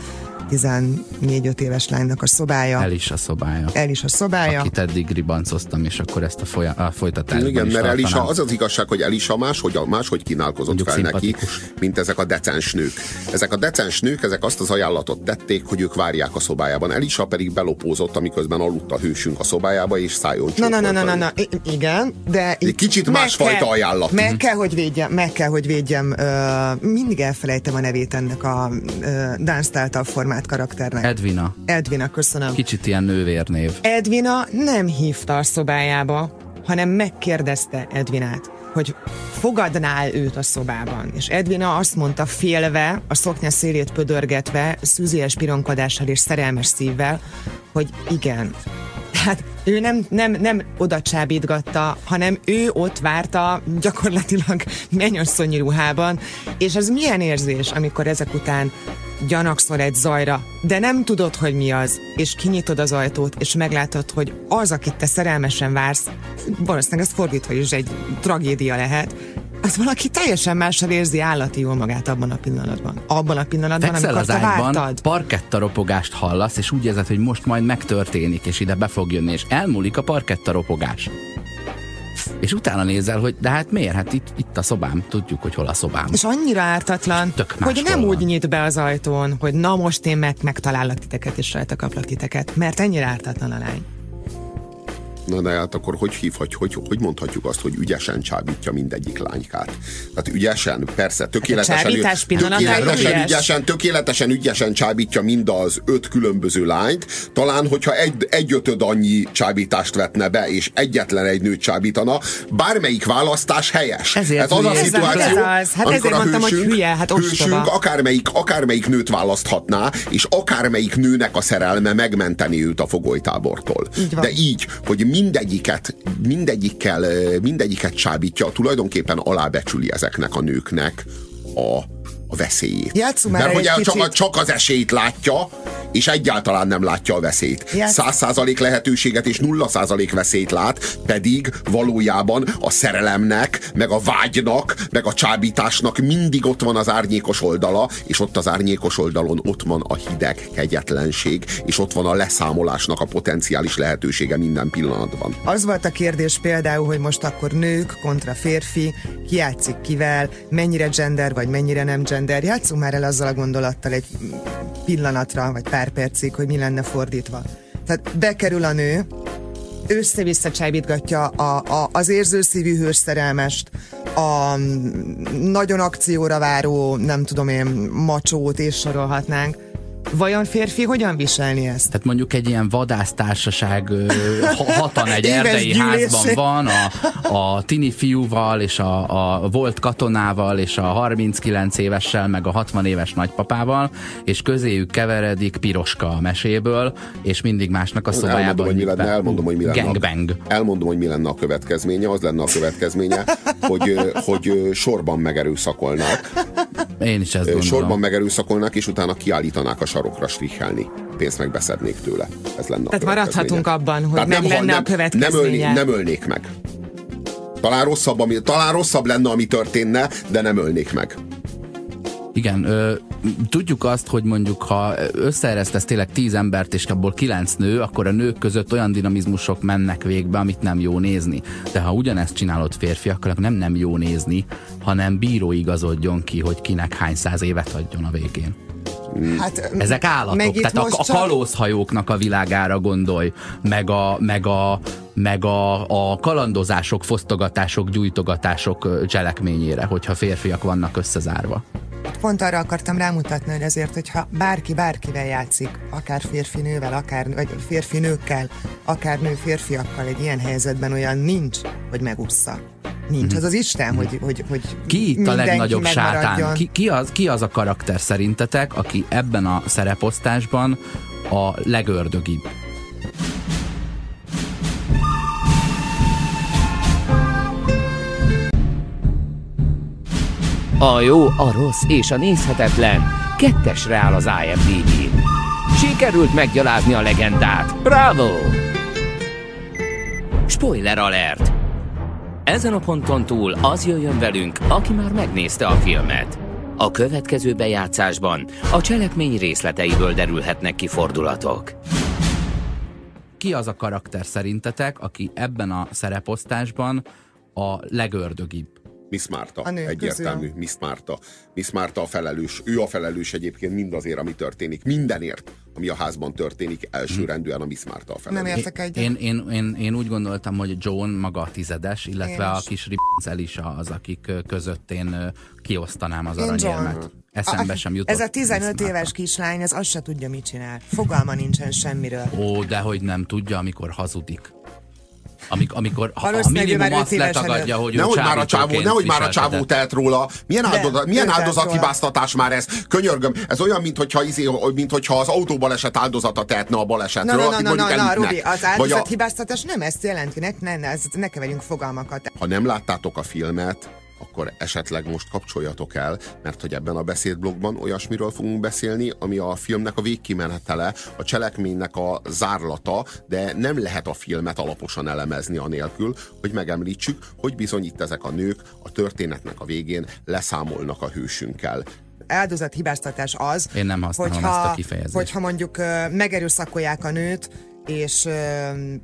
14-5 éves lánynak a szobája. El is a szobája. El is a szobája. Akit eddig ribancoztam, és akkor ezt a, folya, a folytatásban Igen, is mert Elisa, az az igazság, hogy Elisa máshogy, máshogy kínálkozott Mondjuk fel neki, mint ezek a decens nők. Ezek a decens nők, ezek azt az ajánlatot tették, hogy ők várják a szobájában. Elisa pedig belopózott, amiközben aludt a hősünk a szobájába, és szálljon Na, na, na, na, na, na, igen, de... Egy kicsit másfajta kell, ajánlat. Meg kell, hogy védjem, meg kell, hogy védjem, uh, mindig elfelejtem a nevét ennek a uh, Dance formát saját karakternek. Edvina. Edvina, köszönöm. Kicsit ilyen nővérnév. Edvina nem hívta a szobájába, hanem megkérdezte Edvinát, hogy fogadnál őt a szobában. És Edvina azt mondta félve, a szoknya szélét pödörgetve, szűzies pironkodással és szerelmes szívvel, hogy igen. Tehát ő nem, nem, nem oda csábítgatta, hanem ő ott várta gyakorlatilag mennyasszonyi ruhában, és ez milyen érzés, amikor ezek után gyanakszol egy zajra, de nem tudod, hogy mi az, és kinyitod az ajtót, és meglátod, hogy az, akit te szerelmesen vársz, valószínűleg ez fordítva is egy tragédia lehet, az valaki teljesen mással érzi állati jól magát abban a pillanatban. Abban a pillanatban, Fekszel amikor az te ágyban, vártad. parketta ropogást hallasz, és úgy érzed, hogy most majd megtörténik, és ide be fog jönni, és elmúlik a parketta ropogás. És utána nézel, hogy de hát miért? Hát itt, itt a szobám, tudjuk, hogy hol a szobám. És annyira ártatlan, hogy nem úgy nyit be az ajtón, hogy na most én meg, megtalállak titeket, és rajta kaplak titeket, mert ennyire ártatlan a lány. Na de hát akkor hogy hívhatjuk, hogy, hogy mondhatjuk azt, hogy ügyesen csábítja mindegyik lánykát? Tehát ügyesen, persze, tökéletesen, hát tökéletesen, ügyesen, tökéletesen ügyesen csábítja mind az öt különböző lányt. Talán, hogyha egy, egy ötöd annyi csábítást vetne be, és egyetlen egy nőt csábítana, bármelyik választás helyes. Ezért ez az a szituáció, ez az. Hát ezért mondtam, hősünk, hogy hülye, hát hősünk akármelyik, akármelyik nőt választhatná, és akármelyik nőnek a szerelme megmenteni őt a fogolytábortól. Így De így, hogy mindegyiket, mindegyikkel, mindegyiket csábítja, tulajdonképpen alábecsüli ezeknek a nőknek a, a veszélyét. Játszunk Mert hogy csak, csak az esélyt látja, és egyáltalán nem látja a veszélyt. Száz százalék lehetőséget és nulla százalék veszélyt lát, pedig valójában a szerelemnek, meg a vágynak, meg a csábításnak mindig ott van az árnyékos oldala, és ott az árnyékos oldalon ott van a hideg kegyetlenség, és ott van a leszámolásnak a potenciális lehetősége minden pillanatban. Az volt a kérdés például, hogy most akkor nők kontra férfi, ki játszik kivel, mennyire gender, vagy mennyire nem gender. Játszunk már el azzal a gondolattal egy pillanatra, vagy pár percig, hogy mi lenne fordítva. Tehát bekerül a nő, össze-vissza csábítgatja a, a, az érzőszívű hős szerelmest, a nagyon akcióra váró, nem tudom én, macsót, és sorolhatnánk Vajon férfi hogyan viselni ezt? Tehát mondjuk egy ilyen vadásztársaság hatan egy erdei házban van, a, a tini fiúval, és a, a volt katonával, és a 39 évessel, meg a 60 éves nagypapával, és közéjük keveredik Piroska a meséből, és mindig másnak a szobájában. Elmondom, hogy mi lenne, elmondom, hogy mi lenne. Gangbang. A, elmondom, hogy mi lenne a következménye. Az lenne a következménye, hogy, hogy sorban megerőszakolnak. Én is ezt gondolom. Sorban megerőszakolnak, és utána kiállítanák a sarokra strichelni. Pénzt megbeszednék tőle. Ez lenne Tehát maradhatunk abban, hogy Tehát meg nem, lenne nem, a következménye. Nem, ölni, nem ölnék meg. Talán rosszabb, ami, talán rosszabb lenne, ami történne, de nem ölnék meg. Igen, ö, tudjuk azt, hogy mondjuk ha összeeresztesz tényleg tíz embert, és abból kilenc nő, akkor a nők között olyan dinamizmusok mennek végbe, amit nem jó nézni. De ha ugyanezt csinálod férfiakkal, nem nem jó nézni, hanem bíró igazodjon ki, hogy kinek hány száz évet adjon a végén. Hát, Ezek állatok, tehát a, a kalózhajóknak a világára gondolj, meg a, meg a, meg a, a kalandozások, fosztogatások, gyújtogatások cselekményére, hogyha férfiak vannak összezárva. Pont arra akartam rámutatni, hogy ezért, hogyha bárki bárkivel játszik, akár férfi nővel, akár vagy férfi nőkkel, akár nő férfiakkal egy ilyen helyzetben olyan nincs, hogy megúszza. Nincs. Az az Isten, hogy, hogy, hogy. Ki itt a legnagyobb sátán? Ki, ki, az, ki az a karakter szerintetek, aki ebben a szereposztásban a legördögibb? A jó, a rossz és a nézhetetlen kettesre áll az IMDb-n. Sikerült meggyalázni a legendát. Bravo! Spoiler alert! Ezen a ponton túl az jöjjön velünk, aki már megnézte a filmet. A következő bejátszásban a cselekmény részleteiből derülhetnek ki fordulatok. Ki az a karakter szerintetek, aki ebben a szereposztásban a legördögibb? Miss Márta, A egyértelmű, közül. Miss Márta. Miss Márta a felelős, ő a felelős egyébként mindazért, ami történik, mindenért, ami a házban történik, elsőrendűen a Miss Márta a Nem felelős. értek egyet. Én, én, én, én úgy gondoltam, hogy John maga a tizedes, illetve Én a is. kis Ribbons Elisa az, akik között én kiosztanám az Én aranyérmet. Eszembe sem jutott. Ez a 15 Miss éves kislány, ez azt se tudja, mit csinál. Fogalma nincsen semmiről. Ó, de hogy nem tudja, amikor hazudik. Amik, amikor ha, a minimum azt letagadja, hogy Nehogy már a csávó, nehogy már a csávó telt róla. Milyen, De, áldozat, milyen áldozathibáztatás már ez? Könyörgöm, ez olyan, mintha izé, mint hogyha az autóbaleset áldozata tehetne a balesetről. Na, na, na, na, na. Robi, az áldozathibáztatás nem ezt jelenti, ne, ne, ne, ez, ne keverjünk fogalmakat. Ha nem láttátok a filmet, akkor esetleg most kapcsoljatok el, mert hogy ebben a beszédblogban olyasmiről fogunk beszélni, ami a filmnek a végkimenetele, a cselekménynek a zárlata, de nem lehet a filmet alaposan elemezni anélkül, hogy megemlítsük, hogy bizony itt ezek a nők a történetnek a végén leszámolnak a hősünkkel. áldozathibáztatás az, Én nem hogyha, ezt a kifejezést. Hogyha mondjuk megerőszakolják a nőt, és,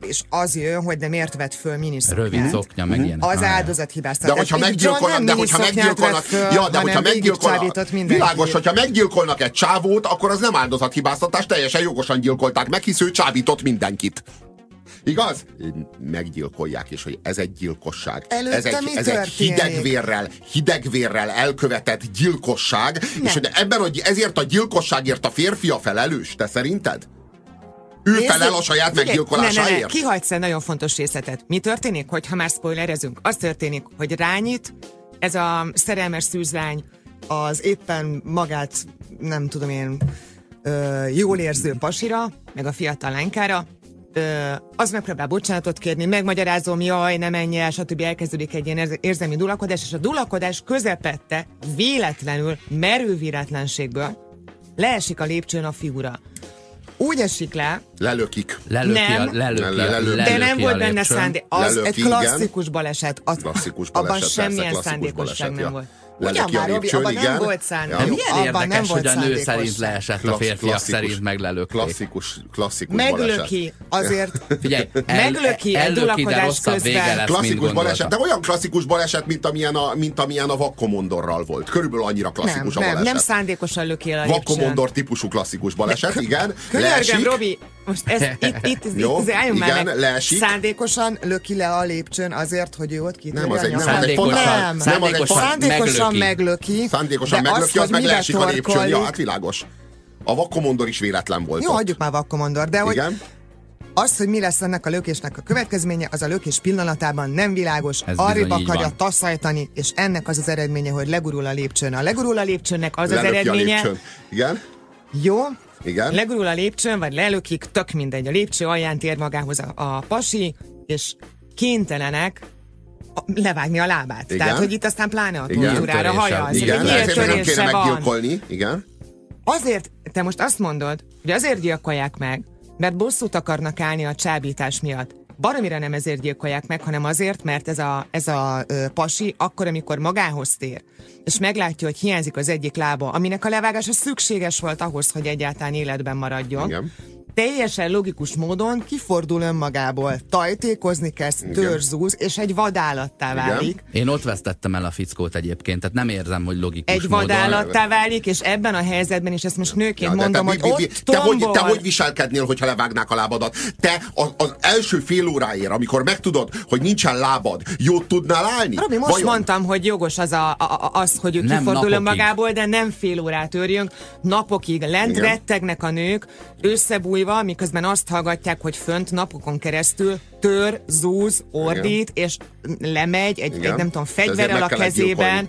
és az jön, hogy nem miért vett föl miniszoknyát. Rövid szoknya, meg ilyenek. Az ja. áldozathibáztatás. De hogyha meggyilkolnak, de hogyha meggyilkolnak, föl, ja, de hogyha meggyilkolnak, világos, hogyha meggyilkolnak egy csávót, akkor az nem áldozathibáztatás, teljesen jogosan gyilkolták meg, hisz ő csábított mindenkit. Igaz? Meggyilkolják, és hogy ez egy gyilkosság. Előtte ez egy, mi ez egy történik? hidegvérrel, hidegvérrel elkövetett gyilkosság, és hogy ebben, hogy ezért a gyilkosságért a férfi a felelős, te szerinted? Ő Nézzük, felel a saját meggyilkolásáért? Ne, ne, ne, kihagysz egy nagyon fontos részletet. Mi történik, hogyha már spoilerezünk? Az történik, hogy rányit ez a szerelmes szűzlány az éppen magát, nem tudom én, ö, jól érző pasira, meg a fiatal lánykára, ö, az megpróbál bocsánatot kérni, megmagyarázom, jaj, ne menj el, stb. elkezdődik egy ilyen érze- érzelmi dulakodás, és a dulakodás közepette véletlenül, merő véletlenségből leesik a lépcsőn a figura. Úgy esik le, Lelökik. Lelöki, Nem. a, lelöki, Le- le- lelöki. de nem volt benne szándék. Az Lelöki, egy igen. klasszikus baleset. Az, Klasszikus abban baleset, persze, semmilyen szándékosság baleset, ja. nem volt. Ugyan a már, Robi, abban nem igen. volt szándék. Ja. Milyen abban érdekes, nem volt hogy a nő szerint leesett a Klassz- férfiak klasszikus- szerint meglelökték. Klasszikus, klasszikus baleset. Meglöki, azért Figyelj, el, meglöki de dulakodás közben. lesz, Klasszikus baleset, de olyan klasszikus baleset, mint amilyen a, mint amilyen a vakkomondorral volt. Körülbelül annyira nem, klasszikus a nem, baleset. nem szándékosan löki el a. Vakkomondor típusú klasszikus baleset, igen. Könyörgöm. Robi, most ez, itt, itt, itt, Jó, itt álljunk már igen, meg. leesik. Szándékosan löki le a lépcsőn azért, hogy ő ott kitörje Nem, az egy- nem, az egy fontos- nem. nem, az egy Szándékosan meglöki. meglöki. Szándékosan meglöki, az, hogy meg leesik a lépcsőn. Ja, hát világos. A vakkomondor is véletlen volt Jó, ott. hagyjuk már vakkomondor, de hogy Igen. az, hogy mi lesz ennek a lökésnek a következménye, az a lökés pillanatában nem világos, Ez arrébb akarja van. taszajtani, és ennek az az eredménye, hogy legurul a lépcsőn. A legurul a lépcsőnek az Lelöki az a eredménye, lépcsőn. Igen. Jó, Igen. legurul a lépcsőn, vagy lelökik, tök mindegy, a lépcső alján tér magához a, a pasi, és kénytelenek levágni a lábát. Igen. Tehát, hogy itt aztán pláne a Töréssel. hajaz. Igen, miért nem törése kéne van? meggyilkolni. Igen. Azért, te most azt mondod, hogy azért gyilkolják meg, mert bosszút akarnak állni a csábítás miatt. Baromira nem ezért gyilkolják meg, hanem azért, mert ez a, ez a ö, pasi akkor, amikor magához tér, és meglátja, hogy hiányzik az egyik lába, aminek a levágása szükséges volt ahhoz, hogy egyáltalán életben maradjon. Igen. Teljesen logikus módon kifordul önmagából. Tajtékozni kezd, törzúz, és egy vadállattá válik. Én ott vesztettem el a fickót egyébként, tehát nem érzem, hogy logikus Egy módon. vadállattá válik, és ebben a helyzetben is ezt most nőként Ja, mondom, te, hogy mi- mi- ott te, hogy, te hogy viselkednél, hogyha levágnák a lábadat? Te az, az első fél óráért, amikor megtudod, hogy nincsen lábad, jót tudnál állni? Robi, most Vajon? mondtam, hogy jogos az, a, a, az hogy ő Nem kifordul napokig. önmagából, de nem fél órát örjünk. Napokig lent Igen. rettegnek a nők, összebújva, miközben azt hallgatják, hogy fönt napokon keresztül tör, zúz, ordít, és lemegy egy, Igen. egy nem tudom, fegyverrel a kezében. gyilkolni.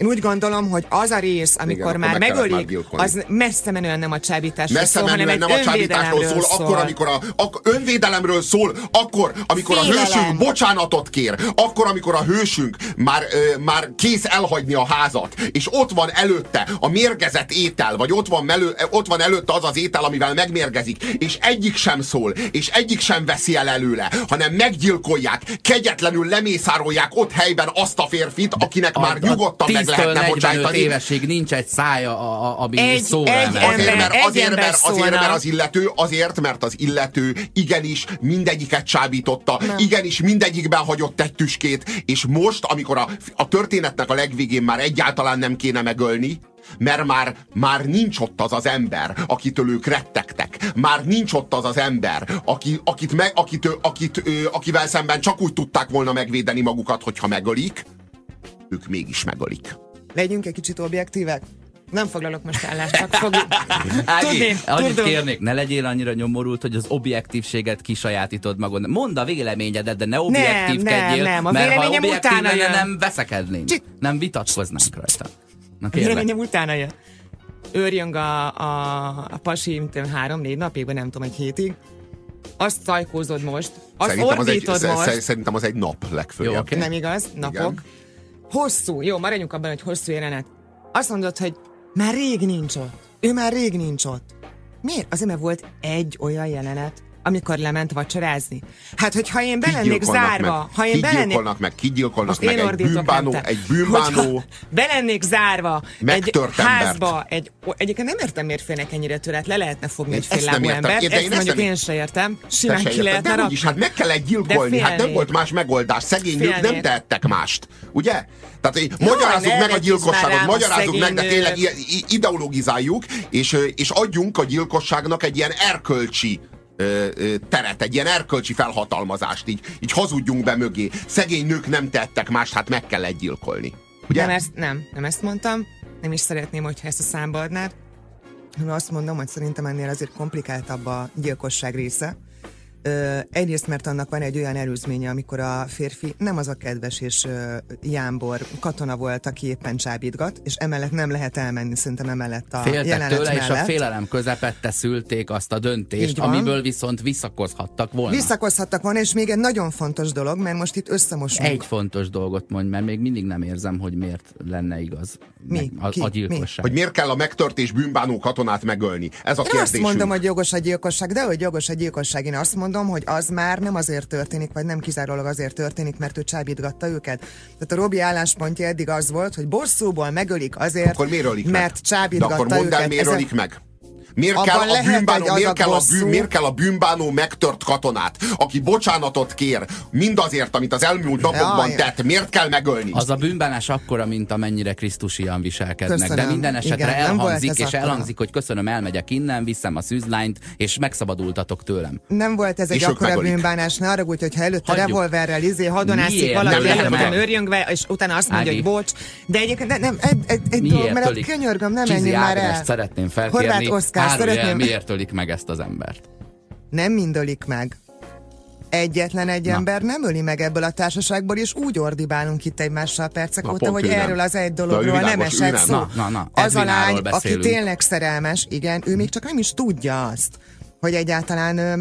Én úgy gondolom, hogy az a rész, amikor akkor már megölik, az messze menően nem a csábításról Messze szól, hanem egy nem a csábításról önvédelemről szól, akkor, amikor a, ak, önvédelemről szól, akkor, amikor a Félelem. hősünk bocsánatot kér, akkor, amikor a hősünk már, ö, már kész elhagyni a házat, és ott van előtte a mérgezett étel, vagy ott van, melő, ott van előtte az az étel, amivel megmérgezik, és egyik sem szól, és egyik sem veszi el előle, hanem meggyilkolják, kegyetlenül lemészárolják ott helyben azt a férfit, akinek már nyugodtan meg 10-től lehetne 45 bocsájtani. évesig nincs egy szája, a, a, ami Egy- szóra egy. Azért, ember- mert, egy azért, ember mert, azért, mert az illető, azért, mert az illető igenis mindegyiket csábította, nem. igenis mindegyikben hagyott egy tüskét, és most, amikor a, a történetnek a legvégén már egyáltalán nem kéne megölni, mert már, már nincs ott az az ember, akitől ők rettegtek. Már nincs ott az az ember, aki, akit me, akit, akit, ő, akivel szemben csak úgy tudták volna megvédeni magukat, hogyha megölik, ők mégis megölik. Legyünk egy kicsit objektívek. Nem foglalok most állást, csak fogjuk. Ági, annyit kérnék, ne legyél annyira nyomorult, hogy az objektívséget kisajátítod magad. Mondd a véleményedet, de ne objektívkedjél, nem, a mert ha objektív utána lenne, nem veszekednénk. Csi- Nem vitatkoznánk rajta. Na kérlek. Véleményem utána jön. Őrjönk a, a, a pasi, három-négy napig, vagy nem tudom, egy hétig. Azt szajkózod most, azt Szerintem az, egy, most. sze- szerintem az egy nap legfőjebb. Jó, oké. Nem igaz? Napok. Hosszú. Jó, maradjunk abban, hogy hosszú jelenet. Azt mondod, hogy már rég nincs ott. Ő már rég nincs ott. Miért? Azért, mert volt egy olyan jelenet, amikor lement vacsorázni. Hát, hogyha én be lennék Kigyilkolnak zárva, meg, ha én be lennék... kigyilkolnak meg, kigyilkolnak meg én egy bűnbánó, nem egy bűnbánó, Hogyha be lennék zárva egy Megtört embert. házba, egy, egyébként nem értem, miért félnek ennyire tőle, le lehetne fogni Én egy féllábú embert. Ezt én mondjuk nem- én se értem. Te Simán ki lehetne úgyis, hát meg kellett gyilkolni, hát nem volt más megoldás. Szegény nők nem tehettek mást. Ugye? Tehát hogy magyarázzuk ne meg a gyilkosságot, magyarázzuk meg, de tényleg ideologizáljuk, és, és adjunk a gyilkosságnak egy ilyen erkölcsi ö, ö, teret, egy ilyen erkölcsi felhatalmazást, így, így hazudjunk be mögé. Szegény nők nem tettek mást, hát meg kell gyilkolni. Ugye? Nem ezt, nem, nem ezt mondtam. Nem is szeretném, hogyha ezt a számba adnád. Hanem azt mondom, hogy szerintem ennél azért komplikáltabb a gyilkosság része. Ö, egyrészt, mert annak van egy olyan előzménye, amikor a férfi nem az a kedves és ö, jámbor katona volt, aki éppen csábítgat, és emellett nem lehet elmenni, szerintem emellett a Féltek jelenet tőle, és a mellett. félelem közepette szülték azt a döntést, amiből viszont visszakozhattak volna. Visszakozhattak volna, és még egy nagyon fontos dolog, mert most itt összemosunk. Egy fontos dolgot mondj, mert még mindig nem érzem, hogy miért lenne igaz Mi? a, Ki? a Mi? gyilkosság. Hogy miért kell a megtört és bűnbánó katonát megölni? Ez a Én azt mondom, hogy jogos a gyilkosság, de hogy jogos a gyilkosság, én azt mondom, hogy az már nem azért történik, vagy nem kizárólag azért történik, mert ő csábítgatta őket. Tehát a Robi álláspontja eddig az volt, hogy bosszúból megölik azért, Akkor miért ölik meg? mert csábítgatta De akkor mondd őket. el, miért Ezen- ölik meg? Miért kell, a bűnbánó, egy miért, kell a bűn, miért kell a bűnbánó megtört katonát, aki bocsánatot kér mindazért, amit az elmúlt napokban Jaj. tett, miért kell megölni? Az a bűnbánás akkora, mint amennyire Krisztusian viselkednek. Köszönöm. De minden esetre Igen, elhangzik, és akkora. elhangzik, hogy köszönöm, elmegyek innen, viszem a szűzlányt, és megszabadultatok tőlem. Nem volt ez egy És ők akkora megölik. bűnbánás, ne arra úgy, hogyha előtte Hagyjuk. revolverrel izé hadonászik valaki őrjöngve, és utána azt mondja, hogy bocs. De egyébként ne- nem, egy, egy, egy dolog, mert könyörgöm, nem menjünk már el. Szeretném felkérni, Horváth Oszkár, árulj el, szeretném- miért ölik meg ezt az embert. Nem mind ölik meg. Egyetlen egy Na. ember nem öli meg ebből a társaságból, és úgy ordibálunk itt egymással percek Na, óta, hogy nem. erről az egy dologról nem világos, ő esett nem. szó. Na, na, na, az a lány, aki beszélünk. tényleg szerelmes, igen, ő még csak nem is tudja azt, hogy egyáltalán ö,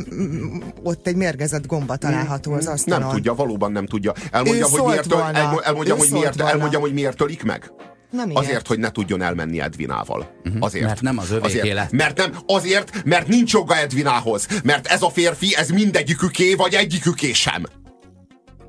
ott egy mérgezett gomba található az asztalon. Nem tudja, valóban nem tudja. Elmondja, Ő hogy miért, volna. elmo- elmondja, Ő hogy miért, volna. elmondja, hogy miért ölik meg. Miért? Azért, hogy ne tudjon elmenni Edvinával. Azért. Mert nem az övéké azért. lett. Mert nem, azért, mert nincs joga Edvinához. Mert ez a férfi, ez mindegyiküké, vagy egyiküké sem.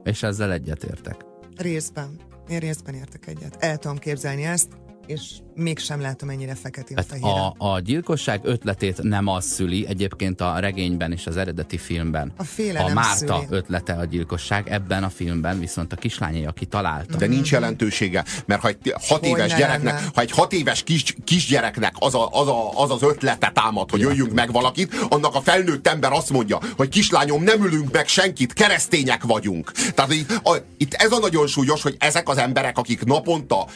És ezzel egyetértek. Részben. Én részben értek egyet. El tudom képzelni ezt, és mégsem látom ennyire feketén hát a, a gyilkosság ötletét nem az szüli, egyébként a regényben és az eredeti filmben. A félelem A Márta szüli. ötlete a gyilkosság, ebben a filmben viszont a kislányai, aki találta. De nincs jelentősége, mert ha egy hat Hogy éves ne gyereknek, lenne? ha egy hat éves kis, kisgyereknek az, a, az, a, az az ötlete támad, hogy öljünk meg valakit, annak a felnőtt ember azt mondja, hogy kislányom, nem ülünk meg senkit, keresztények vagyunk. Tehát itt, a, itt ez a nagyon súlyos, hogy ezek az emberek, akik naponta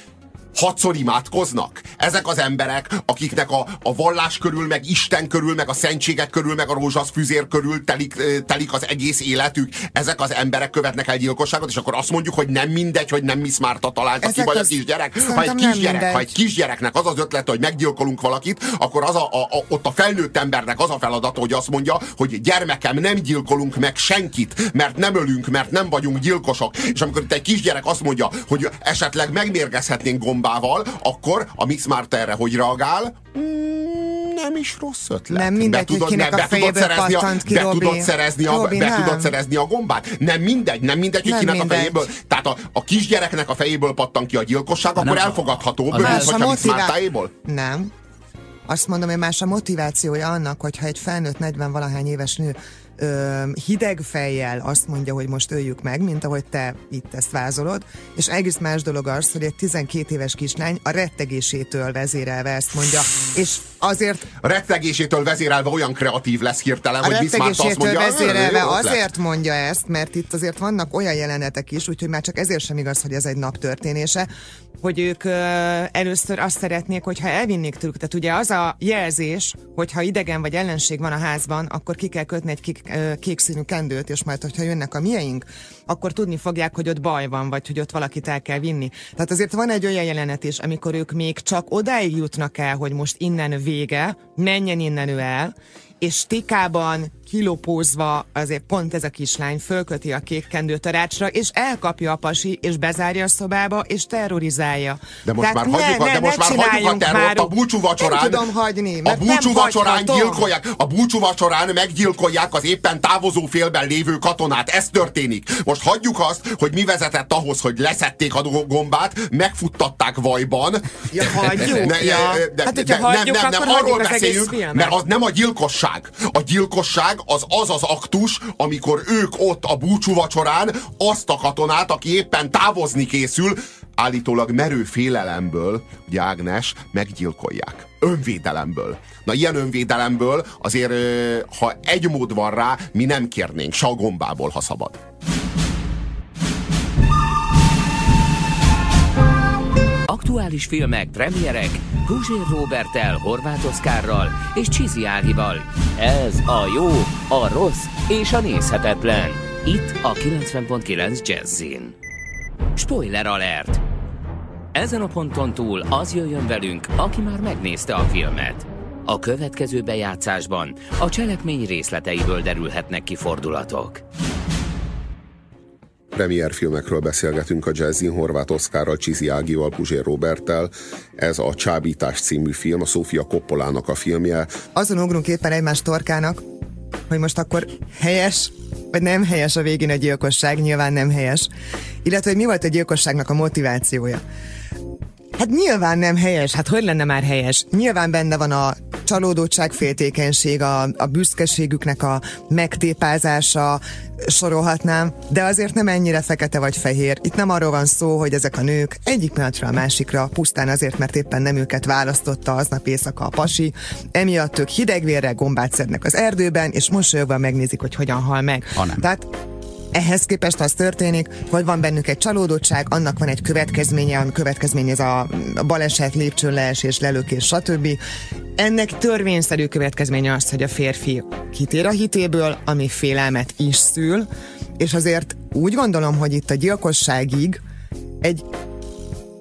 hatszor imádkoznak. Ezek az emberek, akiknek a, a vallás körül, meg Isten körül, meg a szentségek körül, meg a rózsaszfüzér körül telik, telik az egész életük. Ezek az emberek követnek el gyilkosságot, és akkor azt mondjuk, hogy nem mindegy, hogy nem Miss Márta találta ki, Ezek vagy a az- kisgyerek. Ha egy kisgyerek, ha egy kisgyereknek az az ötlete, hogy meggyilkolunk valakit, akkor az a, a, a, ott a felnőtt embernek az a feladata, hogy azt mondja, hogy gyermekem, nem gyilkolunk meg senkit, mert nem ölünk, mert nem vagyunk gyilkosok. És amikor itt egy kisgyerek azt mondja, hogy esetleg megmérgezhetnénk gombával, akkor a Miss Márta erre hogy reagál? Mm, nem is rossz ötlet. Nem mindegy, be tudod, hogy kinek nem, a be tudod szerezni a, ki, be Robi. tudod szerezni a, Robi, be nem. tudod szerezni a gombát. Nem mindegy, nem mindegy, hogy Nem kinek mindegy. a fejéből. Tehát a, a kisgyereknek a fejéből pattan ki a gyilkosság, akkor nem, a- elfogadható, a- mint hogyha Miss Mártáéból. Nem. Azt mondom, hogy más a motivációja annak, hogyha egy felnőtt 40 valahány éves nő ö, hideg fejjel azt mondja, hogy most öljük meg, mint ahogy te itt ezt vázolod, és egész más dolog az, hogy egy 12 éves kislány a rettegésétől vezérelve ezt mondja, és azért A rettegésétől vezérelve olyan kreatív lesz hirtelen, a hogy Márta azt rettegésétől mondja, vezérelve azért mondja ezt, mert itt azért vannak olyan jelenetek is, úgyhogy már csak ezért sem igaz, hogy ez egy nap történése, hogy ők ö, először azt szeretnék, hogyha elvinnék tőlük. Tehát ugye az a jelzés, hogyha idegen vagy ellenség van a házban, akkor ki kell kötni egy kék, ö, kék színű kendőt, és majd, hogyha jönnek a mieink, akkor tudni fogják, hogy ott baj van, vagy hogy ott valakit el kell vinni. Tehát azért van egy olyan jelenet is, amikor ők még csak odáig jutnak el, hogy most innen vége, menjen innen ő el, és stikában, kilopózva, azért pont ez a kislány fölköti a kék kendőt a rácsra, és elkapja a pasi, és bezárja a szobába, és terrorizálja. De most Tehát már hagyjuk, a- de most már hagyjuk a terrort, a búcsú vacsorán. Nem tudom hagyni, A mert búcsú nem vacsorán hagyhatom. gyilkolják, a búcsú vacsorán meggyilkolják az éppen távozó félben lévő katonát. Ez történik. Most hagyjuk azt, hogy mi vezetett ahhoz, hogy leszették a gombát, megfuttatták vajban. Ja, hagyjuk, Ne- ja. de- Hát, de- nem, hagyjuk, nem, nem, arról beszéljünk, mert az nem a gyilkosság. A gyilkosság az az az aktus, amikor ők ott a búcsú vacsorán azt a katonát, aki éppen távozni készül, állítólag merő félelemből, ugye Ágnes, meggyilkolják. Önvédelemből. Na ilyen önvédelemből azért, ha egy mód van rá, mi nem kérnénk, se a gombából, ha szabad. Aktuális filmek, premierek, Guzsér Robertel, Horváth Oszkárral és Csizi Ágival. Ez a jó, a rossz és a nézhetetlen. Itt a 90.9 Jazzin. Spoiler alert! Ezen a ponton túl az jöjjön velünk, aki már megnézte a filmet. A következő bejátszásban a cselekmény részleteiből derülhetnek ki fordulatok. Premierfilmekről beszélgetünk a Jazzin Horváth Oszkárral, Csizi Ágival, Puzsér Roberttel. Ez a Csábítás című film, a Sofia Coppolának a filmje. azon ugrunk éppen egymás torkának, hogy most akkor helyes, vagy nem helyes a végén a gyilkosság, nyilván nem helyes. Illetve, hogy mi volt a gyilkosságnak a motivációja. Hát nyilván nem helyes, hát hogy lenne már helyes? Nyilván benne van a csalódottság, féltékenység, a, a büszkeségüknek a megtépázása, sorolhatnám, de azért nem ennyire fekete vagy fehér. Itt nem arról van szó, hogy ezek a nők egyik pillanatra a másikra, pusztán azért, mert éppen nem őket választotta aznap éjszaka a pasi, emiatt ők hidegvérrel gombát szednek az erdőben, és mosolyogva megnézik, hogy hogyan hal meg. Ha nem. Tehát ehhez képest az történik, hogy van bennük egy csalódottság, annak van egy következménye, a következmény ez a baleset, lépcsőn leesés, lelökés, stb. Ennek törvényszerű következménye az, hogy a férfi kitér a hitéből, ami félelmet is szül, és azért úgy gondolom, hogy itt a gyilkosságig egy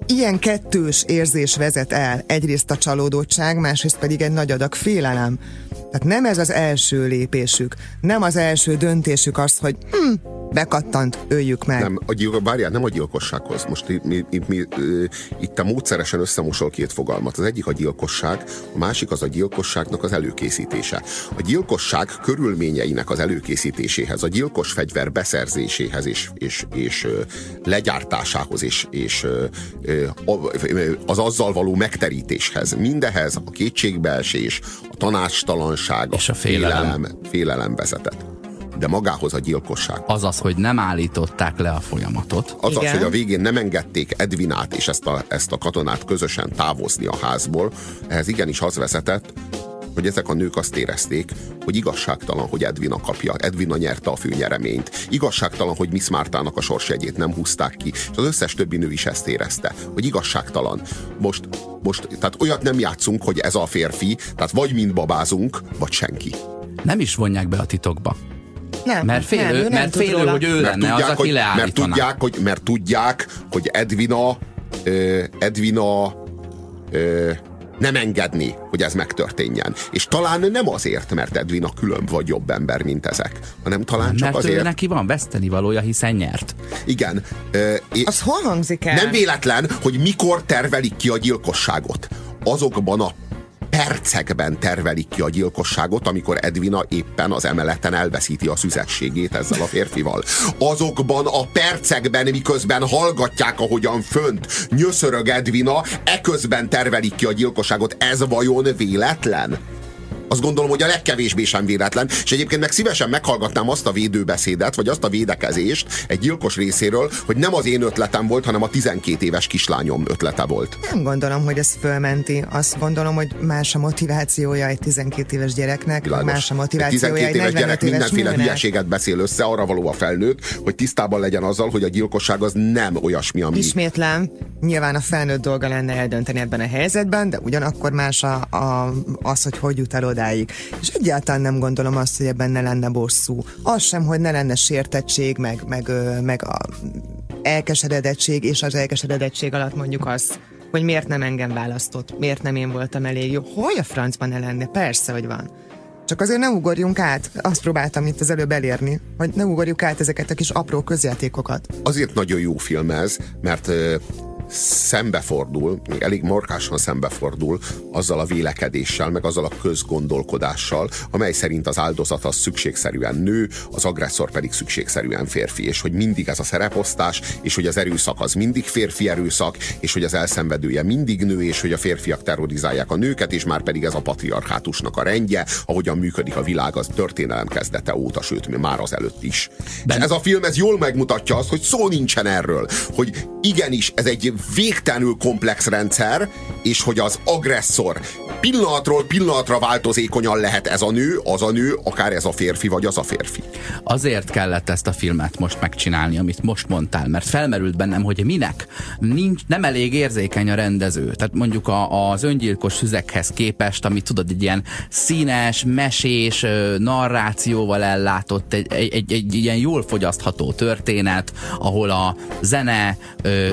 ilyen kettős érzés vezet el. Egyrészt a csalódottság, másrészt pedig egy nagy adag félelem. Tehát nem ez az első lépésük, nem az első döntésük az, hogy hm, bekattant, öljük meg. Nem, a gyilkos, várjál, nem a gyilkossághoz. Most itt, mi, itt, mi, itt te módszeresen összemosol két fogalmat. Az egyik a gyilkosság, a másik az a gyilkosságnak az előkészítése. A gyilkosság körülményeinek az előkészítéséhez, a gyilkos fegyver beszerzéséhez és, és, és legyártásához és, és az azzal való megterítéshez, mindehez a kétségbeesés, a tanácstalanság, és a félelem, félelem, félelem vezetett de magához a gyilkosság. Az az, hogy nem állították le a folyamatot. Az az, hogy a végén nem engedték Edvinát és ezt a, ezt a katonát közösen távozni a házból, ehhez igenis az vezetett, hogy ezek a nők azt érezték, hogy igazságtalan, hogy Edvina kapja. Edvina nyerte a főnyereményt. Igazságtalan, hogy Miss Mártának a sorsjegyét nem húzták ki. És az összes többi nő is ezt érezte, hogy igazságtalan. Most, most tehát olyat nem játszunk, hogy ez a férfi, tehát vagy mind babázunk, vagy senki. Nem is vonják be a titokba. Nem, mert félő, nem, ő nem mert félő róla. hogy ő mert lenne tudják, az, aki hogy, mert tudják, hogy, mert tudják, hogy Edvina Edvina nem engedni, hogy ez megtörténjen. És talán nem azért, mert Edvina különb vagy jobb ember, mint ezek, hanem talán csak mert azért. ő neki van veszteni valója, hiszen nyert. Igen. Ö, Az hol hangzik el? nem véletlen, hogy mikor tervelik ki a gyilkosságot. Azokban a percekben tervelik ki a gyilkosságot, amikor Edvina éppen az emeleten elveszíti a szüzességét ezzel a férfival. Azokban a percekben, miközben hallgatják, ahogyan fönt nyöszörög Edvina, eközben tervelik ki a gyilkosságot. Ez vajon véletlen? Azt gondolom, hogy a legkevésbé sem véletlen, és egyébként meg szívesen meghallgatnám azt a védőbeszédet, vagy azt a védekezést egy gyilkos részéről, hogy nem az én ötletem volt, hanem a 12 éves kislányom ötlete volt. Nem gondolom, hogy ez fölmenti. Azt gondolom, hogy más a motivációja egy 12 éves gyereknek, Világos. más a Egy motivációja 12 egy éves 45 gyerek éves mindenféle nőnek. hülyeséget beszél össze, arra való a felnőtt, hogy tisztában legyen azzal, hogy a gyilkosság az nem olyasmi, ami... Ismétlem, nyilván a felnőtt dolga lenne eldönteni ebben a helyzetben, de ugyanakkor más a, a, az, hogy hogy jut el odáig. És egyáltalán nem gondolom azt, hogy ebben ne lenne bosszú. Az sem, hogy ne lenne sértettség, meg, meg, meg a elkeseredettség, és az elkeseredettség alatt mondjuk az, hogy miért nem engem választott, miért nem én voltam elég jó. Hogy a francban ne lenne? Persze, hogy van. Csak azért ne ugorjunk át, azt próbáltam itt az előbb elérni, hogy ne ugorjuk át ezeket a kis apró közjátékokat. Azért nagyon jó film ez, mert szembefordul, még elég markásan szembefordul azzal a vélekedéssel, meg azzal a közgondolkodással, amely szerint az áldozat az szükségszerűen nő, az agresszor pedig szükségszerűen férfi, és hogy mindig ez a szereposztás, és hogy az erőszak az mindig férfi erőszak, és hogy az elszenvedője mindig nő, és hogy a férfiak terrorizálják a nőket, és már pedig ez a patriarchátusnak a rendje, ahogyan működik a világ az történelem kezdete óta, sőt, már az előtt is. De ez a film ez jól megmutatja azt, hogy szó nincsen erről, hogy igenis ez egy végtelenül komplex rendszer, és hogy az agresszor pillanatról pillanatra változékonyan lehet ez a nő, az a nő, akár ez a férfi, vagy az a férfi. Azért kellett ezt a filmet most megcsinálni, amit most mondtál, mert felmerült bennem, hogy minek nincs, nem elég érzékeny a rendező. Tehát mondjuk a, az öngyilkos szüzekhez képest, ami tudod, egy ilyen színes, mesés, narrációval ellátott, egy, egy, egy, egy ilyen jól fogyasztható történet, ahol a zene,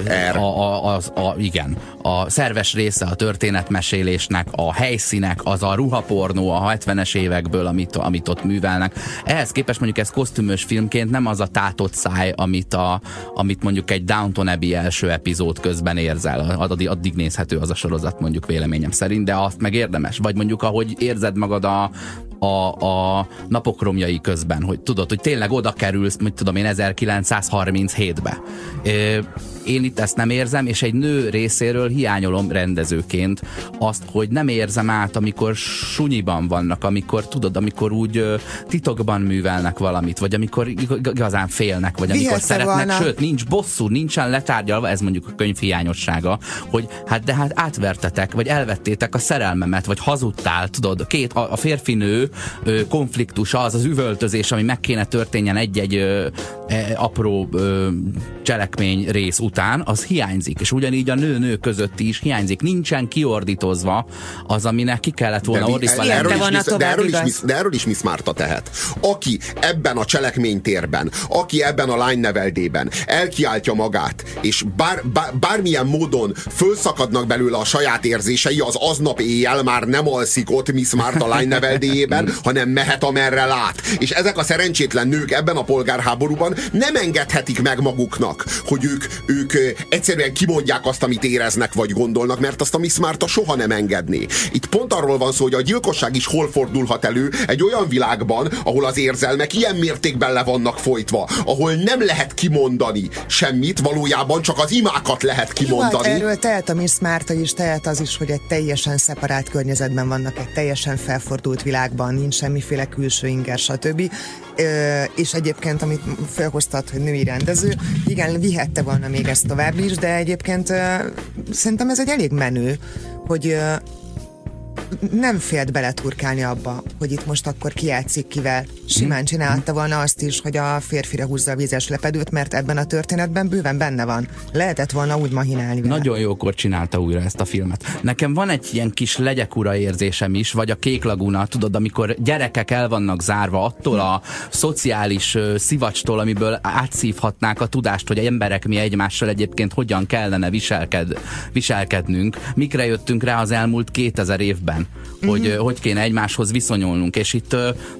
Er. a, a, az, a, igen, a szerves része a történetmesélésnek, a helyszínek, az a ruhapornó a 70-es évekből, amit, amit ott művelnek. Ehhez képest mondjuk ez kosztümös filmként nem az a tátott száj, amit, a, amit mondjuk egy Downton Abbey első epizód közben érzel. Addig, addig nézhető az a sorozat mondjuk véleményem szerint, de azt meg érdemes. Vagy mondjuk ahogy érzed magad a, a, a napok romjai közben, hogy tudod, hogy tényleg oda kerülsz, mit tudom én, 1937-be. Ö, Én itt ezt nem érzem, és egy nő részéről hiányolom rendezőként azt, hogy nem érzem át, amikor sunyiban vannak, amikor tudod, amikor úgy titokban művelnek valamit, vagy amikor ig- igazán félnek, vagy amikor Vihetsze szeretnek, volna. sőt, nincs bosszú, nincsen letárgyalva, ez mondjuk a könyv hiányossága, hogy hát de hát átvertetek, vagy elvettétek a szerelmemet, vagy hazudtál, tudod, két, a, a férfinő konfliktusa, az az üvöltözés, ami meg kéne történjen egy-egy apró ö, cselekmény rész után, az hiányzik, és ugyanígy a nő-nő közötti is hiányzik, nincsen kiordítozva az, aminek ki kellett volna ordítva Ilyen erről is de, erről is, de erről is Miss Márta tehet. Aki ebben a cselekménytérben, aki ebben a lányneveldében elkiáltja magát, és bár, bár, bármilyen módon fölszakadnak belőle a saját érzései, az aznap éjjel már nem alszik ott Miss Márta lányneveldéjében, hanem mehet amerre lát. És ezek a szerencsétlen nők ebben a polgárháborúban nem engedhetik meg maguknak, hogy ők, ők egyszerűen kimondják azt, amit éreznek vagy gondolnak, mert azt a Miss Marta soha nem engedné. Itt pont arról van szó, hogy a gyilkosság is hol fordulhat elő egy olyan világban, ahol az érzelmek ilyen mértékben le vannak folytva, ahol nem lehet kimondani semmit, valójában csak az imákat lehet kimondani. Jó, hát erről tehet a Miss Marta is, tehet az is, hogy egy teljesen szeparált környezetben vannak, egy teljesen felfordult világban, nincs semmiféle külső inger, stb. Ö, és egyébként, amit felhoztat, hogy női rendező, igen, vihette volna még ezt tovább is, de egyébként szerintem ez egy elég menő, hogy nem félt beleturkálni abba, hogy itt most akkor kijátszik kivel. Simán csinálta volna azt is, hogy a férfire húzza a vízes lepedőt, mert ebben a történetben bőven benne van. Lehetett volna úgy mahinálni vele. Nagyon jókor csinálta újra ezt a filmet. Nekem van egy ilyen kis legyekura érzésem is, vagy a Kék Laguna, tudod, amikor gyerekek el vannak zárva attól a szociális uh, szivacstól, amiből átszívhatnák a tudást, hogy emberek mi egymással egyébként hogyan kellene viselked, viselkednünk. Mikre jöttünk rá az elmúlt 2000 évben? Hogy uh-huh. hogy kéne egymáshoz viszonyulnunk. És itt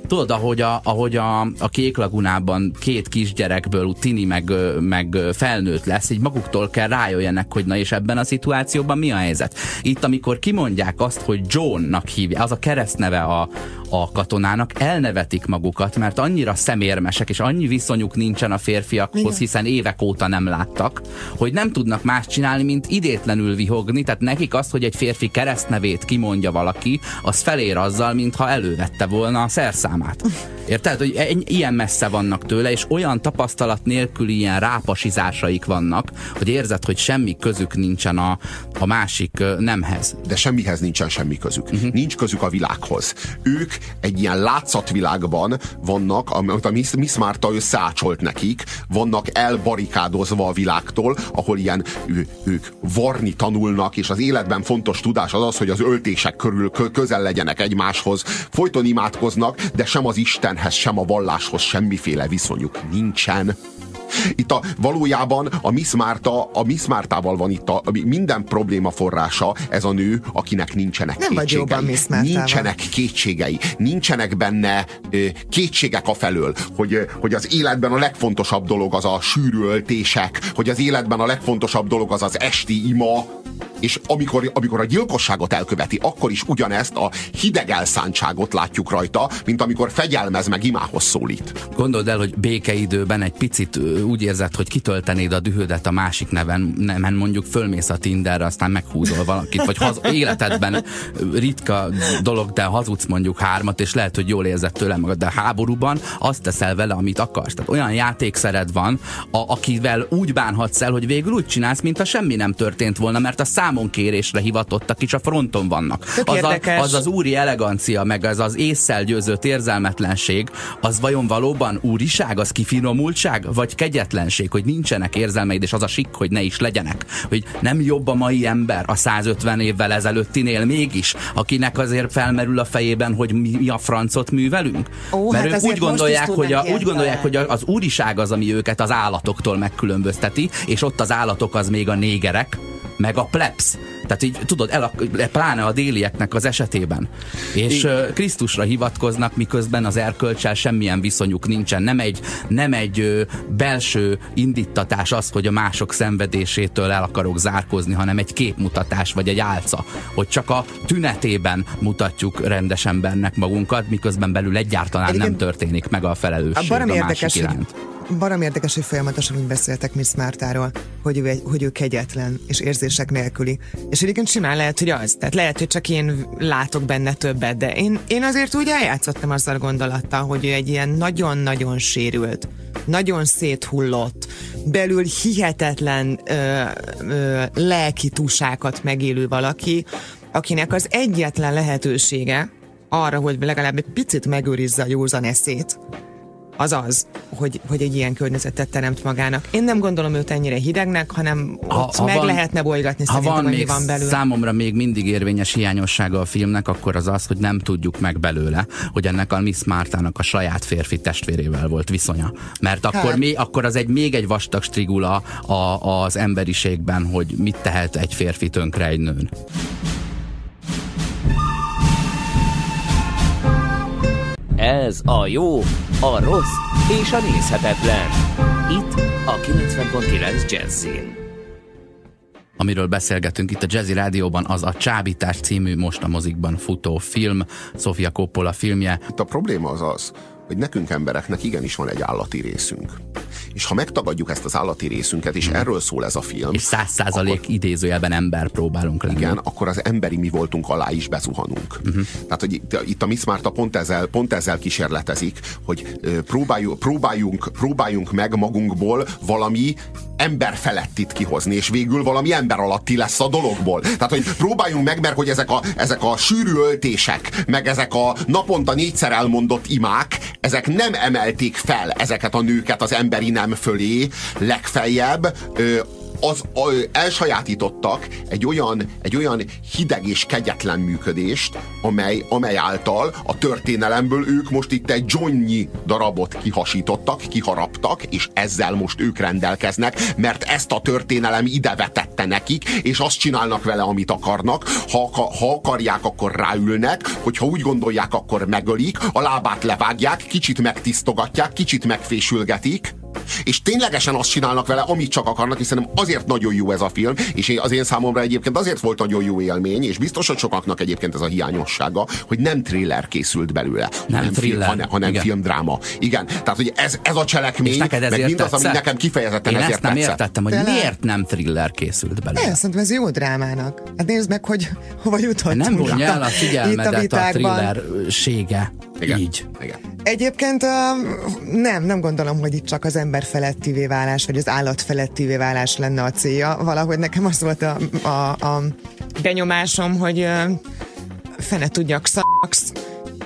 tudod, ahogy a, ahogy a, a Kék Lagunában két kisgyerekből Tini meg, meg felnőtt lesz, így maguktól kell rájöjjenek, hogy na és ebben a szituációban mi a helyzet. Itt, amikor kimondják azt, hogy Johnnak hívja, az a keresztneve a, a katonának, elnevetik magukat, mert annyira szemérmesek, és annyi viszonyuk nincsen a férfiakhoz, Igen. hiszen évek óta nem láttak, hogy nem tudnak más csinálni, mint idétlenül vihogni, tehát nekik az, hogy egy férfi keresztnevét kimondja valaki, az felér azzal, mintha elővette volna a szerszámát. Érted? Hogy ilyen messze vannak tőle, és olyan tapasztalat nélkül ilyen rápasizásaik vannak, hogy érzed, hogy semmi közük nincsen a, a másik nemhez. De semmihez nincsen semmi közük. Uh-huh. Nincs közük a világhoz. Ők egy ilyen látszatvilágban vannak, amit a Miss, Miss Marta összeácsolt nekik, vannak elbarikádozva a világtól, ahol ilyen ő, ők varni tanulnak, és az életben fontos tudás az az, hogy az öltések körül közel legyenek egymáshoz. Folyton imádkoznak, de sem az Istenhez, sem a valláshoz semmiféle viszonyuk nincsen. Itt a, valójában a Miss Márta, a Miss Mártával van itt a, minden probléma forrása, ez a nő, akinek nincsenek Nem kétségei. Miss nincsenek kétségei, nincsenek benne ö, kétségek a felől, hogy, hogy az életben a legfontosabb dolog az a sűrű öltések, hogy az életben a legfontosabb dolog az az esti ima, és amikor, amikor a gyilkosságot elköveti, akkor is ugyanezt a hideg elszántságot látjuk rajta, mint amikor fegyelmez meg imához szólít. Gondold el, hogy békeidőben egy picit úgy érzed, hogy kitöltenéd a dühödet a másik neven, nemen mondjuk fölmész a Tinderre, aztán meghúzol valakit, vagy haz, életedben ritka dolog, de hazudsz mondjuk hármat, és lehet, hogy jól érzed tőle magad, de háborúban azt teszel vele, amit akarsz. Tehát olyan játékszered van, a, akivel úgy bánhatsz el, hogy végül úgy csinálsz, mint a semmi nem történt volna, mert a számon kérésre hivatottak is a fronton vannak. Az, a, az az úri elegancia, meg az az észszel győzött érzelmetlenség, az vajon valóban úriság, az kifinomultság, vagy kegyetlenség, hogy nincsenek érzelmeid, és az a sik, hogy ne is legyenek. Hogy nem jobb a mai ember a 150 évvel ezelőttinél mégis, akinek azért felmerül a fejében, hogy mi, mi a francot művelünk. Ó, Mert hát ők úgy gondolják, hogy a, úgy gondolják, hogy az úriság az, ami őket az állatoktól megkülönbözteti, és ott az állatok az még a négerek, meg a plebs. Tehát így tudod, el, pláne a délieknek az esetében. És uh, Krisztusra hivatkoznak, miközben az erkölcsel semmilyen viszonyuk nincsen. Nem egy, nem egy uh, belső indítatás az, hogy a mások szenvedésétől el akarok zárkozni, hanem egy képmutatás, vagy egy álca. Hogy csak a tünetében mutatjuk rendes embernek magunkat, miközben belül egyáltalán Egyébként nem történik meg a felelősség a, a másik érdekes, iránt barom érdekes, hogy folyamatosan úgy beszéltek Miss Mártáról, hogy ő, hogy ő kegyetlen és érzések nélküli. És egyébként simán lehet, hogy az. Tehát lehet, hogy csak én látok benne többet, de én, én azért úgy eljátszottam azzal a gondolattal, hogy ő egy ilyen nagyon-nagyon sérült, nagyon széthullott, belül hihetetlen ö, ö, lelki túsákat megélő valaki, akinek az egyetlen lehetősége arra, hogy legalább egy picit megőrizze a józan eszét, az az, hogy, hogy egy ilyen környezetet teremt magának. Én nem gondolom őt ennyire hidegnek, hanem ha, ott ha meg van, lehetne bolygatni ha van még van belőle. számomra még mindig érvényes hiányossága a filmnek, akkor az az, hogy nem tudjuk meg belőle, hogy ennek a Miss Mártának a saját férfi testvérével volt viszonya. Mert akkor, hát. mi, akkor az egy még egy vastag strigula a, az emberiségben, hogy mit tehet egy férfi tönkre egy nőn. Ez a jó, a rossz és a nézhetetlen. Itt a 90.9 Jazzin. Amiről beszélgetünk itt a Jazzy Rádióban, az a Csábítás című most a mozikban futó film, Sofia Coppola filmje. A probléma az az, hogy nekünk embereknek igenis van egy állati részünk. És ha megtagadjuk ezt az állati részünket, és erről szól ez a film. És száz százalék idézőjelben ember próbálunk lenni. Igen, akkor az emberi mi voltunk alá is bezuhanunk. Uh-huh. Tehát, hogy itt, itt a Miss Marta pont ezzel, pont ezzel kísérletezik, hogy próbáljuk, próbáljunk, próbáljunk meg magunkból valami ember felettit kihozni, és végül valami ember alatti lesz a dologból. Tehát, hogy próbáljunk meg, mert hogy ezek a, ezek a sűrű öltések, meg ezek a naponta négyszer elmondott imák, ezek nem emelték fel ezeket a nőket az emberi nem fölé, legfeljebb ö, az elsajátítottak egy olyan, egy olyan hideg és kegyetlen működést, amely, amely által a történelemből ők most itt egy Johnny darabot kihasítottak, kiharaptak, és ezzel most ők rendelkeznek, mert ezt a történelem ide vetette nekik, és azt csinálnak vele, amit akarnak. Ha, ha akarják, akkor ráülnek, hogyha úgy gondolják, akkor megölik, a lábát levágják, kicsit megtisztogatják, kicsit megfésülgetik, és ténylegesen azt csinálnak vele, amit csak akarnak, hiszen azért nagyon jó ez a film, és az én számomra egyébként azért volt nagyon jó élmény, és biztos, hogy sokaknak egyébként ez a hiányossága, hogy nem thriller készült belőle, nem hanem, thriller. Film, hanem, hanem Igen. filmdráma. Igen, tehát hogy ez, ez a cselekmény, meg mindaz, ami nekem kifejezetten én ezért ezt nem tetszett. értettem, hogy De miért nem thriller készült belőle. Én szerintem ez jó drámának. Hát nézd meg, hogy hova jutottunk. Nem vonja el a figyelmedet a, a thrillersége. Igen. Így. Igen. Egyébként uh, nem, nem gondolom, hogy itt csak az ember felettivé válás, vagy az állat felettivé válás lenne a célja. Valahogy nekem az volt a, a, a benyomásom, hogy fene tudjak szaksz,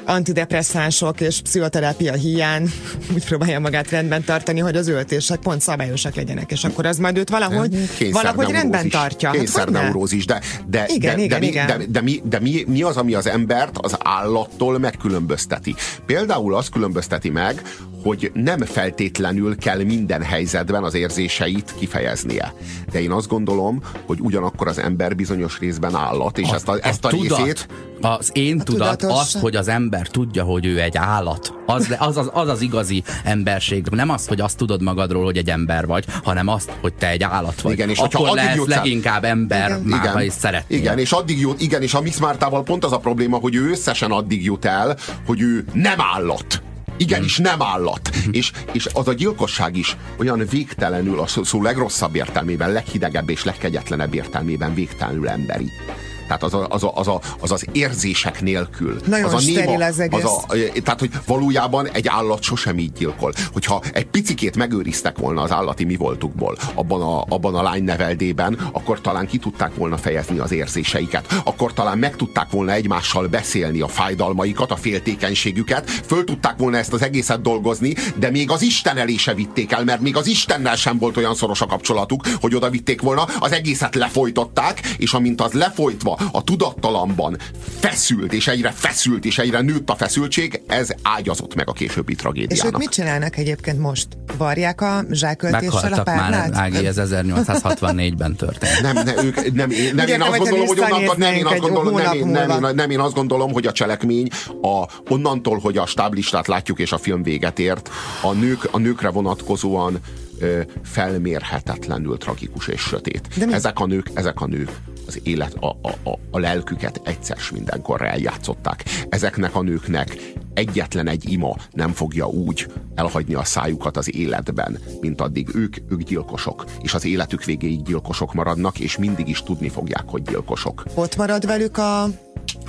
antidepresszánsok és pszichoterápia hiány úgy próbálja magát rendben tartani, hogy az öltések pont szabályosak legyenek, és akkor az majd őt valahogy, valahogy rendben tartja. Kényszerneurózis, de, de, igen, de, igen, de, igen. de, de, de, mi, de mi, mi az, ami az embert az állattól megkülönbözteti? Például az különbözteti meg, hogy nem feltétlenül kell minden helyzetben az érzéseit kifejeznie. De én azt gondolom, hogy ugyanakkor az ember bizonyos részben állat, és a, ezt a, ezt a, a tudat, részét... Az én a tudat az, hogy az ember tudja, hogy ő egy állat. Az az, az, az az igazi emberség. Nem az, hogy azt tudod magadról, hogy egy ember vagy, hanem azt, hogy te egy állat vagy. Igen, és Akkor lesz leginkább ember, igen, már, igen, ha is szeretnél. Igen, és addig jut, igen, és a Mix Mártával pont az a probléma, hogy ő összesen addig jut el, hogy ő nem állat. Igenis, nem állat. És, és az a gyilkosság is olyan végtelenül, a szó, szó legrosszabb értelmében, leghidegebb és legkegyetlenebb értelmében végtelenül emberi. Tehát az, a, az, a, az, a, az az érzések nélkül. Nagyon az a néma, az. Az a, tehát, hogy valójában egy állat sosem így gyilkol. Hogyha egy picikét megőriztek volna az állati mi voltukból abban a, abban a lány neveldében, akkor talán ki tudták volna fejezni az érzéseiket. Akkor talán meg tudták volna egymással beszélni a fájdalmaikat, a féltékenységüket, föl tudták volna ezt az egészet dolgozni, de még az Isten elé se vitték el, mert még az Istennel sem volt olyan szoros a kapcsolatuk, hogy oda vitték volna, az egészet lefolytották, és amint az lefolytva a tudattalamban feszült, és egyre feszült, és egyre nőtt a feszültség, ez ágyazott meg a későbbi tragédiának. És ők mit csinálnak egyébként most? Varják a zsáköltéssel a párnát? már, Ági, ez 1864-ben történt. Nem, ne, ők, nem, én, nem, én azt gondolom, hogy onnantól, nem, én azt gondolom, nem, én, nem, én, nem, én azt gondolom, hogy a cselekmény a, onnantól, hogy a stáblistát látjuk, és a film véget ért, a, nők, a nőkre vonatkozóan felmérhetetlenül tragikus és sötét. Ezek a nők, ezek a nők az élet, a, a, a, a lelküket egyszer mindenkorra eljátszották. Ezeknek a nőknek egyetlen egy ima nem fogja úgy elhagyni a szájukat az életben, mint addig ők, ők gyilkosok. És az életük végéig gyilkosok maradnak, és mindig is tudni fogják, hogy gyilkosok. Ott marad velük a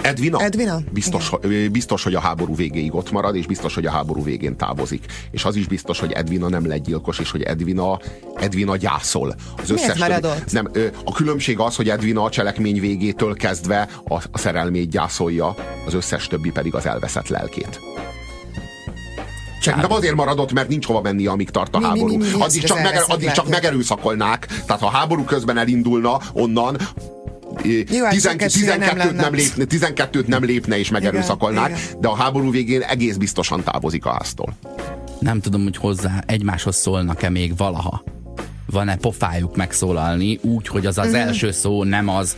Edvina? Edvina? Biztos, biztos, hogy a háború végéig ott marad, és biztos, hogy a háború végén távozik. És az is biztos, hogy Edvina nem lett gyilkos, és hogy Edvina, Edvina gyászol. Az összes többi, nem, a különbség az, hogy Edvina a cselekmény végétől kezdve a, a szerelmét gyászolja, az összes többi pedig az elveszett lelkét. Szerintem azért maradott, mert nincs hova menni, amíg tart a mi, háború. Mi, mi, mi addig csak, meger, addig csak megerőszakolnák. Tehát ha a háború közben elindulna onnan, jó, 12, hát nem, nem lépne, 12-t nem lépne és megerőszakolnák, igen, igen. de a háború végén egész biztosan távozik a háztól. Nem tudom, hogy hozzá egymáshoz szólnak-e még valaha. Van-e pofájuk megszólalni úgy, hogy az az mm. első szó nem az,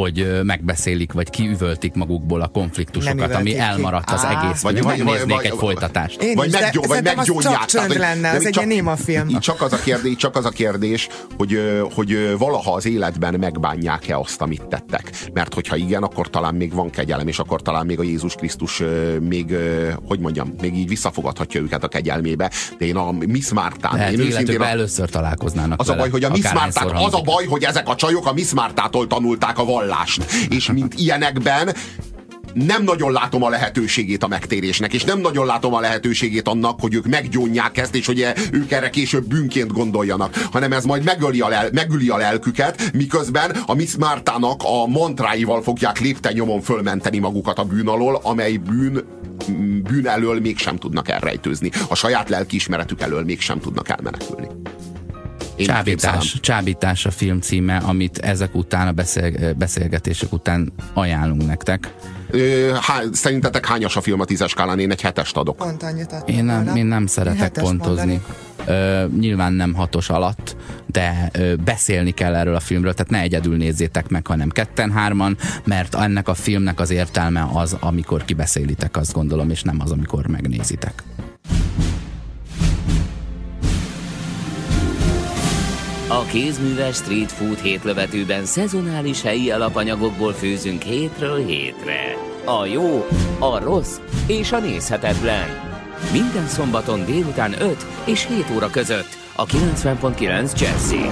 hogy megbeszélik, vagy kiüvöltik magukból a konfliktusokat, ami elmaradt az egész. Vagy, vagy, vagy, egy folytatást. Én vagy, meggyó, vagy meggyógyják. Csak csönd lenne, az egy néma film. Csak az a kérdés, csak az a kérdés hogy, hogy valaha az életben megbánják-e azt, amit tettek. Mert hogyha igen, akkor talán még van kegyelem, és akkor talán még a Jézus Krisztus még, hogy mondjam, még így visszafogadhatja őket a kegyelmébe. De én a Miss Mártán... Lehet, én őszintén először találkoznának Az a baj, hogy a Miss Mártán, az a baj, hogy ezek a csajok a Miss Mártától tanulták a vallást. És mint ilyenekben nem nagyon látom a lehetőségét a megtérésnek, és nem nagyon látom a lehetőségét annak, hogy ők meggyónják ezt, és hogy ők erre később bűnként gondoljanak, hanem ez majd megöli a, lel, megüli a lelküket, miközben a Miss Mártának a mantráival fogják lépten nyomon fölmenteni magukat a bűn alól, amely bűn bűn elől mégsem tudnak elrejtőzni. A saját lelkiismeretük elől mégsem tudnak elmenekülni. Csábítás, csábítás a film címe, amit ezek után, a beszél, beszélgetések után ajánlunk nektek. Há, szerintetek hányas a film a tízes skálán? Én egy hetest adok. Pont annyit én nem, én nem szeretek én pontozni. Ö, nyilván nem hatos alatt, de ö, beszélni kell erről a filmről, tehát ne egyedül nézzétek meg, hanem ketten-hárman, mert ennek a filmnek az értelme az, amikor kibeszélitek, azt gondolom, és nem az, amikor megnézitek. A kézműves street food hétlövetőben szezonális helyi alapanyagokból főzünk hétről hétre. A jó, a rossz és a nézhetetlen. Minden szombaton délután 5 és 7 óra között a 90.9 Jazzy.